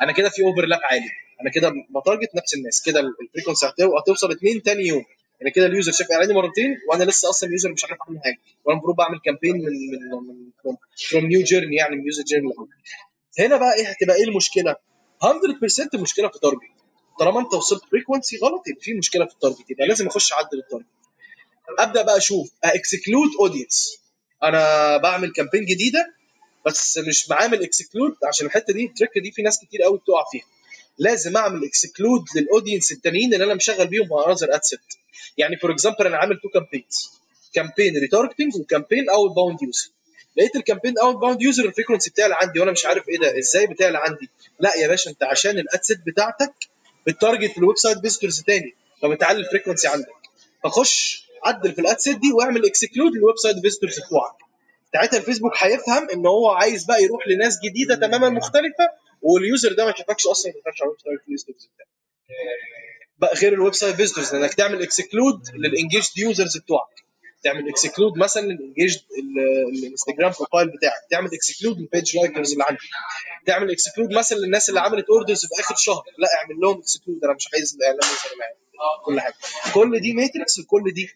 أنا كده في overlap عالي. أنا كده ب target نفس الناس. كده ال frequency هتوصل اثنين ثاني يوم. أنا كده ال user شاف اعلاني مرتين وأنا لسه أصلا ال user مش عارف أعمل حاجة. وأنا المفروض بعمل campaign من من من from new journey يعني من user journey هنا بقى إيه هتبقى إيه المشكلة؟ 100% المشكلة في ال target طالما أنت وصلت frequency غلط يبقى في مشكلة في ال target يبقى لازم أخش أعدل ال target أبدأ بقى أشوف. exclude audience أنا بعمل campaign جديده بس مش بعمل exclude عشان الحته دي ال trick دي في ناس كتير قوي بتقع فيها. لازم اعمل exclude لل audience التانيين اللي أنا مشغل بيهم مع another ad set يعني for example أنا عامل two campaigns campaign retargeting و campaign outbound user لقيت ال campaign outbound user ال frequency بتاعي عندي وأنا مش عارف إيه ده إزاي بتاعي عندي؟ لا يا باشا انت عشان ال ad set بتاعتك ب target ال website visitors تاني فبتعلي ال frequency عندك. فخش عدل في ال ad set دي واعمل exclude لل website visitors بتوعك ساعتها الفيسبوك هيفهم ان هو عايز بقى يروح لناس جديدة تماما مختلفة وال user ده ما شافكش أصلا ما شافكش على ال website visitors بقى غير ال website visitors إنك تعمل exclude لل engaged users بتوعك. تعمل exclude مثلا لل engage الانستجرام profile بتاعك. تعمل exclude لل page likers اللي عندك. تعمل exclude مثلا للناس اللي عملت orders في آخر شهر. لا اعمل لهم exclude. أنا مش عايز الاعلان يظهر معايا. كل حاجة. كل دي metrics وكل دي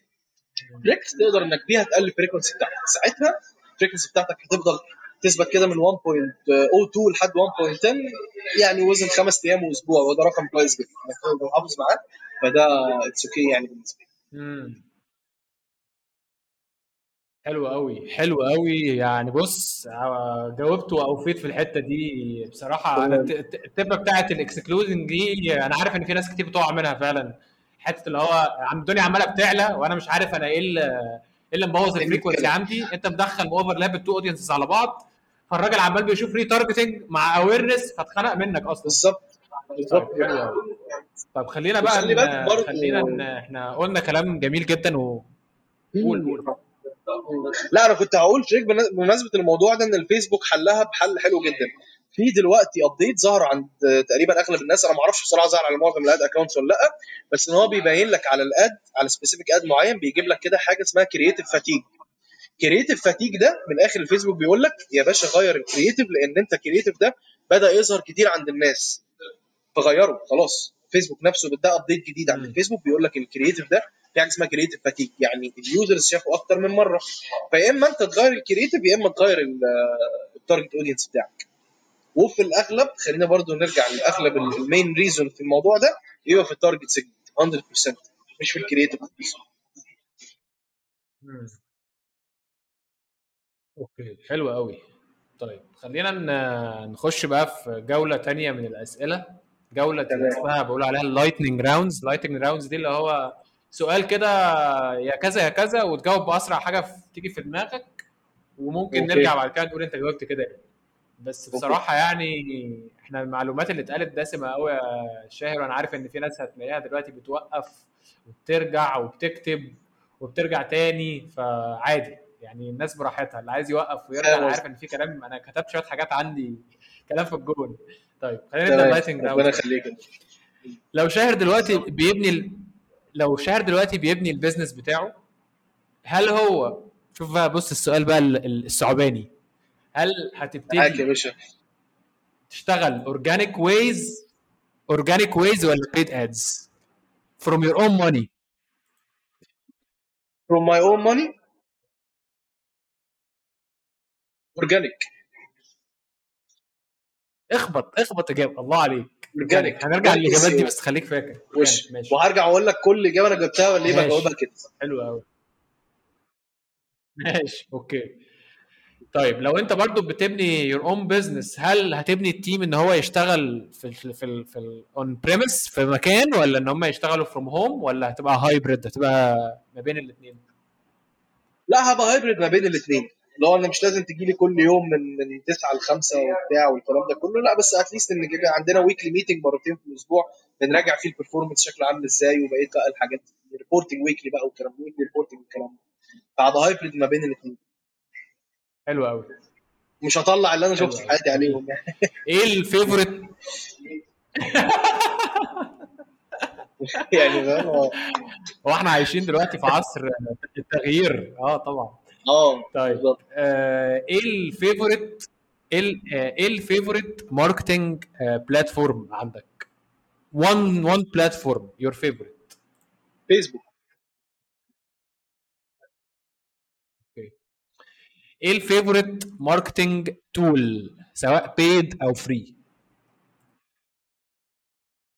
tricks تقدر إنك بيها تقلل ال frequency بتاعتك. ساعتها ال frequency بتاعتك هتفضل تثبت كده من 1.02 لحد 1.10 يعني وزن خمس أيام وأسبوع. وده رقم كويس جدا. إنك تقدر محافظ معاه فده it's okay يعني بالنسبة لي. حلو قوي. حلو قوي. يعني بص جاوبت واوفيت في الحتة دي. بصراحة أنا ال tip بتاعت ال excluding دي أنا عارف إن في ناس كتير بتقع منها فعلا. حتة اللي هو عم الدنيا عماله بتعلى وأنا مش عارف أنا إيه اللي إيه اللي مبوظ ال frequency عندي. انت مدخل overlap ال two audiences على بعض فالراجل عمال بيشوف retargeting مع awareness فاتخنق منك أصلا. بالظبط. بالظبط. طب خلينا بقى خلي بالك خلينا ان إحنا قلنا كلام جميل جدا و قول قول. لا أنا كنت هقول trick بمناسبة الموضوع ده إن الفيسبوك حلها بحل حلو جدا. في دلوقتي update ظهر عند تقريبا أغلب الناس. أنا ما أعرفش بصراحة ظهر على معظم ال ad accounts ولا لأ بس إن هو بيبين لك على ال ad على specific ad معين بيجيب لك كده حاجة اسمها creative fatigue creative fatigue ده من الآخر الفيسبوك بيقول لك يا باشا غير ال creative لأن أنت ال creative ده بدأ يظهر كتير عند الناس. فغيره خلاص. فيسبوك نفسه ده update جديد عند الفيسبوك بيقول لك ال creative ده في حاجة اسمها creative fatigue يعني ال users شافوا أكتر من مرة. فيا إما أنت تغير ال creative يا إما تغير ال target audience بتاعك. وفي الأغلب خلينا برضو نرجع لاغلب ال main reason في الموضوع ده يبقى في ال target segment 100% مش في ال creative okay حلو قوي طيب خلينا نخش بقى في جولة تانية من الأسئلة. جولة اسمها بقول عليها ال lightning rounds ال lightning rounds دي اللي هو سؤال كده يا كذا يا كذا وتجاوب بأسرع حاجة تيجي في دماغك وممكن okay. نرجع بعد كده نقول أنت جاوبت كده بس بصراحة يعني إحنا المعلومات اللي اتقالت دسمة قوي يا شاهر وأنا عارف إن في ناس هتلاقيها دلوقتي بتوقف وبترجع وبتكتب وبترجع تاني فعادي يعني الناس براحتها اللي عايز يوقف ويرجع أنا عارف إن في كلام أنا كتبت شوية حاجات عندي كلام في الجون. طيب خلينا نبدأ ال lightning ربنا يخليك. لو شاهر دلوقتي بيبني ال... لو شاهر دلوقتي بيبني ال business بتاعه هل هو شوف بقى بص السؤال بقى الصعباني هل هتبتدي يا باشا. تشتغل organic ways organic ways ولا paid ads from your own money. From my own money? organic اخبط اخبط إجابة. الله عليك. organic هنرجع للإجابات دي بس خليك فاكر. وش؟ ماشي وهرجع أقول لك كل إجابة أنا جبتها ولا إيه؟ بجاوبها كده. حلو قوي ماشي okay. طيب لو انت برضو بتبني your own business هل هتبني ال team ان هو يشتغل في في في ال on-premise في مكان ولا ان هم يشتغلوا from home ولا هتبقى hybrid هتبقى ما بين الاثنين لا هبقى hybrid ما بين الاثنين اللي هو أنا مش لازم تجي لي كل يوم من من 9 ل 5 وبتاع والكلام ده كله. لا بس at least إن عندنا weekly meeting مرتين في الأسبوع بنراجع فيه ال performance شكله عامل إزاي وبقيه بقى الحاجات reporting weekly بقى والكلام weekly reporting والكلام ده. فهبقى hybrid ما بين الاثنين حلو قوي مش هطلع اللي أنا شفته في حياتي عليهم إيه الفيفورت يعني هو إحنا عايشين دلوقتي في عصر التغيير. آه طبعا. آه طيب. آه إيه الفيفورت إيه إيه ال favorite marketing platform عندك؟ one one platform your favorite. فيسبوك إيه ال favorite marketing tool؟ سواء paid أو free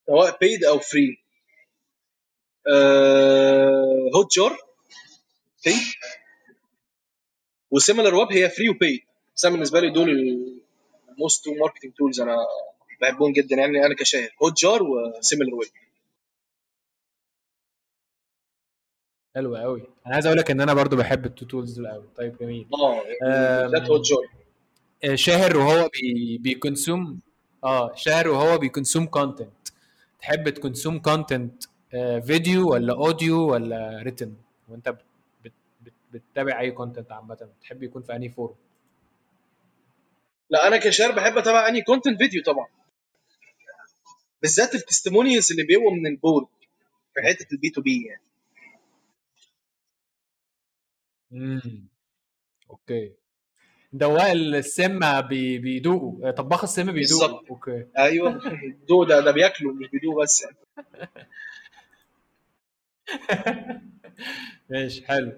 سواء paid أو free Hotjar paid و Similarweb هي free و paid بس أنا بالنسبة لي دول ال most marketing tools أنا بحبهم جدا يعني أنا كشاهر. Hotjar و Similarweb حلو قوي أنا عايز أقول لك إن أنا برضو بحب ال two tools دول قوي طيب جميل. آه Hotjar شاهر وهو بي بي consume آه شاهر وهو بي consume content تحب ت consume content فيديو ولا audio ولا written وأنت بتتابع أي content عامة؟ بتحب يكون في أنهي form لا أنا كشار بحب أتابع أنهي كونتنت فيديو طبعا. بالذات التستمونيالز اللي بيبقوا من البورد في حتة البي تو بي يعني. إمم. أوكي. دواء السم بي بيدوقوا طباخ السم بيدوقوا أوكي. أيوه دوق ده ده بياكلوا مش بيدوقوا بس يعني. ماشي حلو.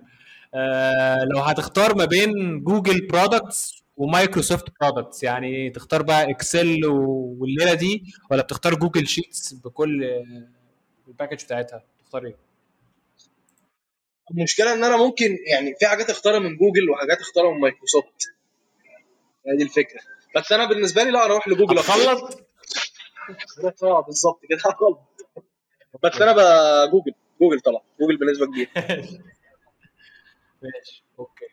آه لو هتختار ما بين جوجل products ومايكروسوفت products يعني تختار بقى Excel والليلة دي ولا بتختار Google Sheets بكل ال package بتاعتها؟ تختار إيه؟ المشكلة إن أنا ممكن يعني في حاجات أختارها من جوجل وحاجات أختارها من مايكروسوفت. هي دي الفكرة. بس أنا بالنسبة لي لا أروح لجوجل اخلط آه بالظبط كده اخلط بس أنا بقى جوجل جوجل طبعا جوجل بنسبة كبيرة. ماشي okay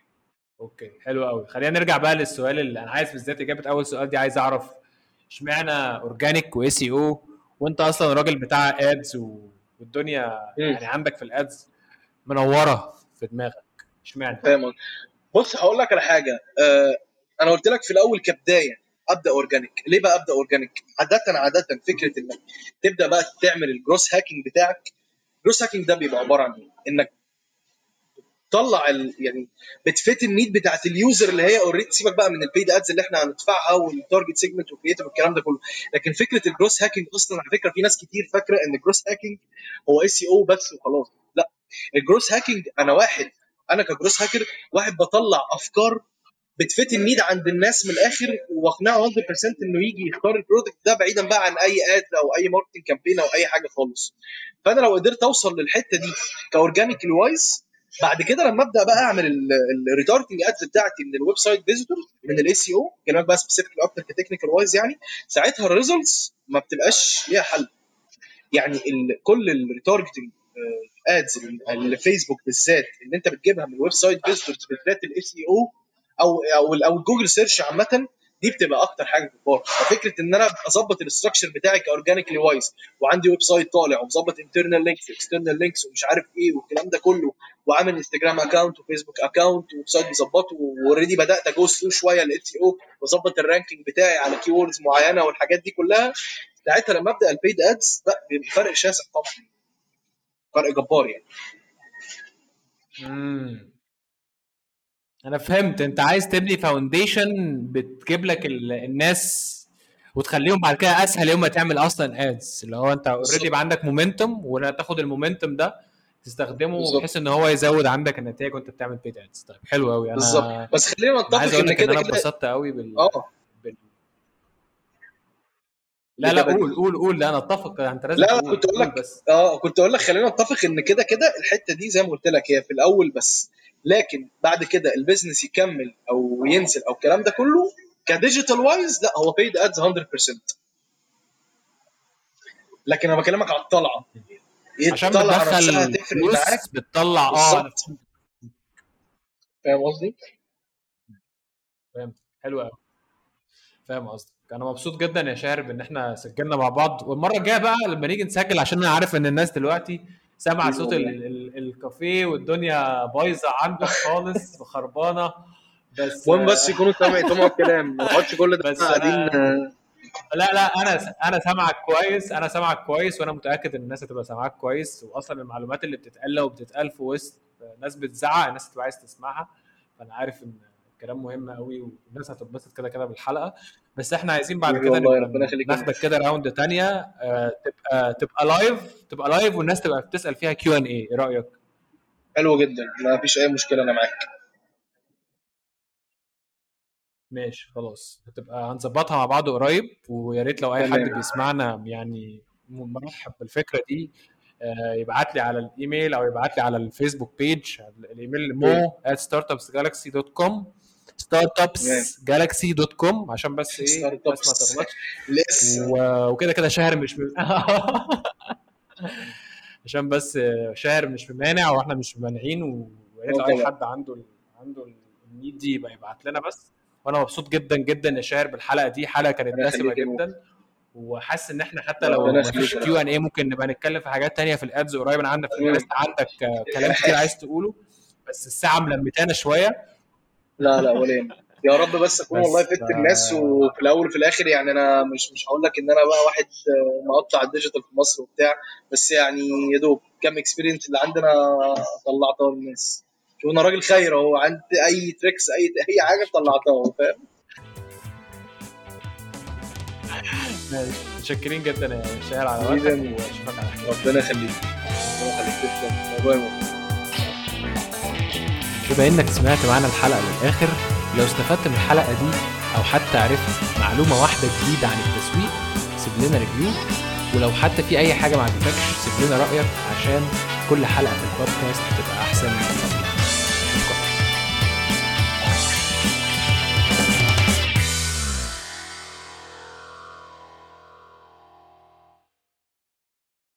okay حلو قوي خلينا نرجع بقى للسؤال اللي أنا عايز بالذات إجابة أول سؤال دي عايز أعرف اشمعنى organic و SEO؟ وأنت أصلا راجل بتاع أدز والدنيا يعني عندك في ال ads. منورة في دماغك. اشمعنى؟ بص هقول لك على حاجة. آه أنا قلت لك في الأول كبداية أبدأ organic ليه بقى أبدأ organic عاده عاده فكرة إنك تبدأ بقى تعمل ال growth hacking بتاعك. ال growth hacking ده بيبقى عبارة عن إيه؟ إنك تطلع ال... يعني بت fit ال need بتاعت ال user اللي هي already سيبك بقى من ال paid ads اللي إحنا هندفعها وال target segment و creative والكلام ده كله. لكن فكرة ال growth hacking أصلا على فكرة في ناس كتير فاكرة إن ال growth hacking هو SEO بس وخلاص. لا ال growth hacking أنا واحد أنا ك growth hacker واحد بطلع أفكار بت fit ال need عند الناس من الآخر وأقنعه 100% إنه يجي يختار ال product ده بعيدا بقى عن أي ad أو أي marketing campaign أو أي حاجة خالص فأنا لو قدرت أوصل للحتة دي ك organic wise بعد كده لما أبدأ بقى أعمل ال retargeting ads بتاعتي من ال website visitor من ال SEO كلامك بقى specific أكتر ك technical wise يعني ساعتها ال results ما بتبقاش ليها حل يعني. كل ال retargeting ads اللي فيسبوك بالذات اللي أنت بتجيبها من ال website visitors بالذات ال SEO أو أو أو ال Google search عامة دي بتبقى أكتر حاجة كبار ففكرة إن أنا أظبط ال structure بتاعي ك organically wise وعندي website طالع ومظبط internal links external links ومش عارف إيه والكلام ده كله وعامل انستجرام account وفيسبوك account website مظبطه و already بدأت أ go through شوية ال SEO وأظبط ال ranking بتاعي على keywords معينة والحاجات دي كلها ساعتها لما أبدأ ال paid ads لأ بيبقى فرق شاسع طبعا. فرق جبار يعني. مم. أنا فهمت. أنت عايز تبني foundation بتجيب لك ال- الناس وتخليهم بعد كده أسهل يوم ما تعمل أصلا ads اللي هو أنت already يبقى عندك momentum وتاخد ال momentum ده تستخدمه. بحيث إن هو يزود عندك النتائج وأنت بتعمل paid ads طيب حلو قوي أنا بالظبط. بس خلينا نتفق إن كده أنا كده اتبسطت قوي بال... آه. بال... لا لا. قول قول قول. لا أنا أتفق. أنت لازم لا لا تقول. كنت أقول قول لك بس. آه كنت أقول لك خلينا نتفق إن كده كده الحتة دي زي ما قلت لك هي في الأول بس. لكن بعد كده ال business يكمل أو ينزل أو الكلام ده كله ك digital wise لا هو paid ads 100% لكن أنا بكلمك على الطلعة. عشان بتدخل فلوس بتطلع آه. فاهم قصدي؟ فاهم. حلو قوي فاهم قصدك أنا مبسوط جدا يا شاهر بان إحنا سجلنا مع بعض. والمرة الجاية بقى لما نيجي نسجل عشان أنا عارف إن الناس دلوقتي سامعة صوت ال ال الكافيه والدنيا بايظة عندك خالص وخربانة. بس المهم بس يكونوا سامعين الكلام. ما نقعدش كل ده بس قاعدين لا لا أنا أنا سامعك كويس أنا سامعك كويس وأنا متأكد إن الناس هتبقى سامعاك كويس. واصلا المعلومات اللي بتتقال وبتتقال في وسط ناس بتزعق الناس هتبقى عايز تسمعها. فأنا عارف إن الكلام مهم قوي والناس هتتبسط كده كده بالحلقة. بس إحنا عايزين بعد كده ناخدك كده round تانية. آه، تبقى تبقى live تبقى live والناس تبقى بتسأل فيها Q and A إيه رأيك؟ حلو جدا. ما فيش أي مشكلة أنا معاك. ماشي خلاص. هتبقى هنظبطها مع بعض قريب ويا ريت لو أي. حد بيسمعنا يعني مرحب بالفكرة دي آه، يبعت لي على الإيميل أو يبعت لي على ال Facebook page ال email مو at startupsgalaxy.com startupsgalaxy.com عشان بس إيه الناس ما Startups. تغلطش لسه و- وكده كده شهر مش م... عشان بس شهر مش ممانع وإحنا مش ممانعين ويا ريت لو أي. حد عنده ال- عنده ال need دي يبقى يبعت لنا بس وأنا مبسوط جدا جدا يا شهر بالحلقة دي حلقة كانت دسمة جدا وحاسس إن إحنا حتى لو مفيش. Q and A ممكن نبقى نتكلم في حاجات تانية في ال ads قريب أنا عندك. لسه عندك كلام كتير عايز تقوله بس الساعة ملمتانا شوية لا لا ولا. يا رب بس أكون والله فدت ف- الناس وفي الأول وفي الآخر يعني أنا مش مش هقول لك إن أنا بقى واحد آه، مقطع ال digital في مصر وبتاع بس يعني يا دوب كام experience اللي عندنا طلعتها للناس. شوف أنا راجل خير أهو عندي أي tricks أي أي حاجة طلعتها فاهم. متشكرين جدا يا شهر على. وقتك وأشوفك على خير. ربنا يخليك. ربنا يخليك. تسلم. باي بما إنك سمعت معانا الحلقة للاخر لو استفدت من الحلقة دي أو حتى عرفت معلومة واحدة جديدة عن التسويق سيب لنا review ولو حتى في أي حاجة ما عجبتكش سيب لنا رأيك عشان كل حلقة في البودكاست تبقى أحسن من.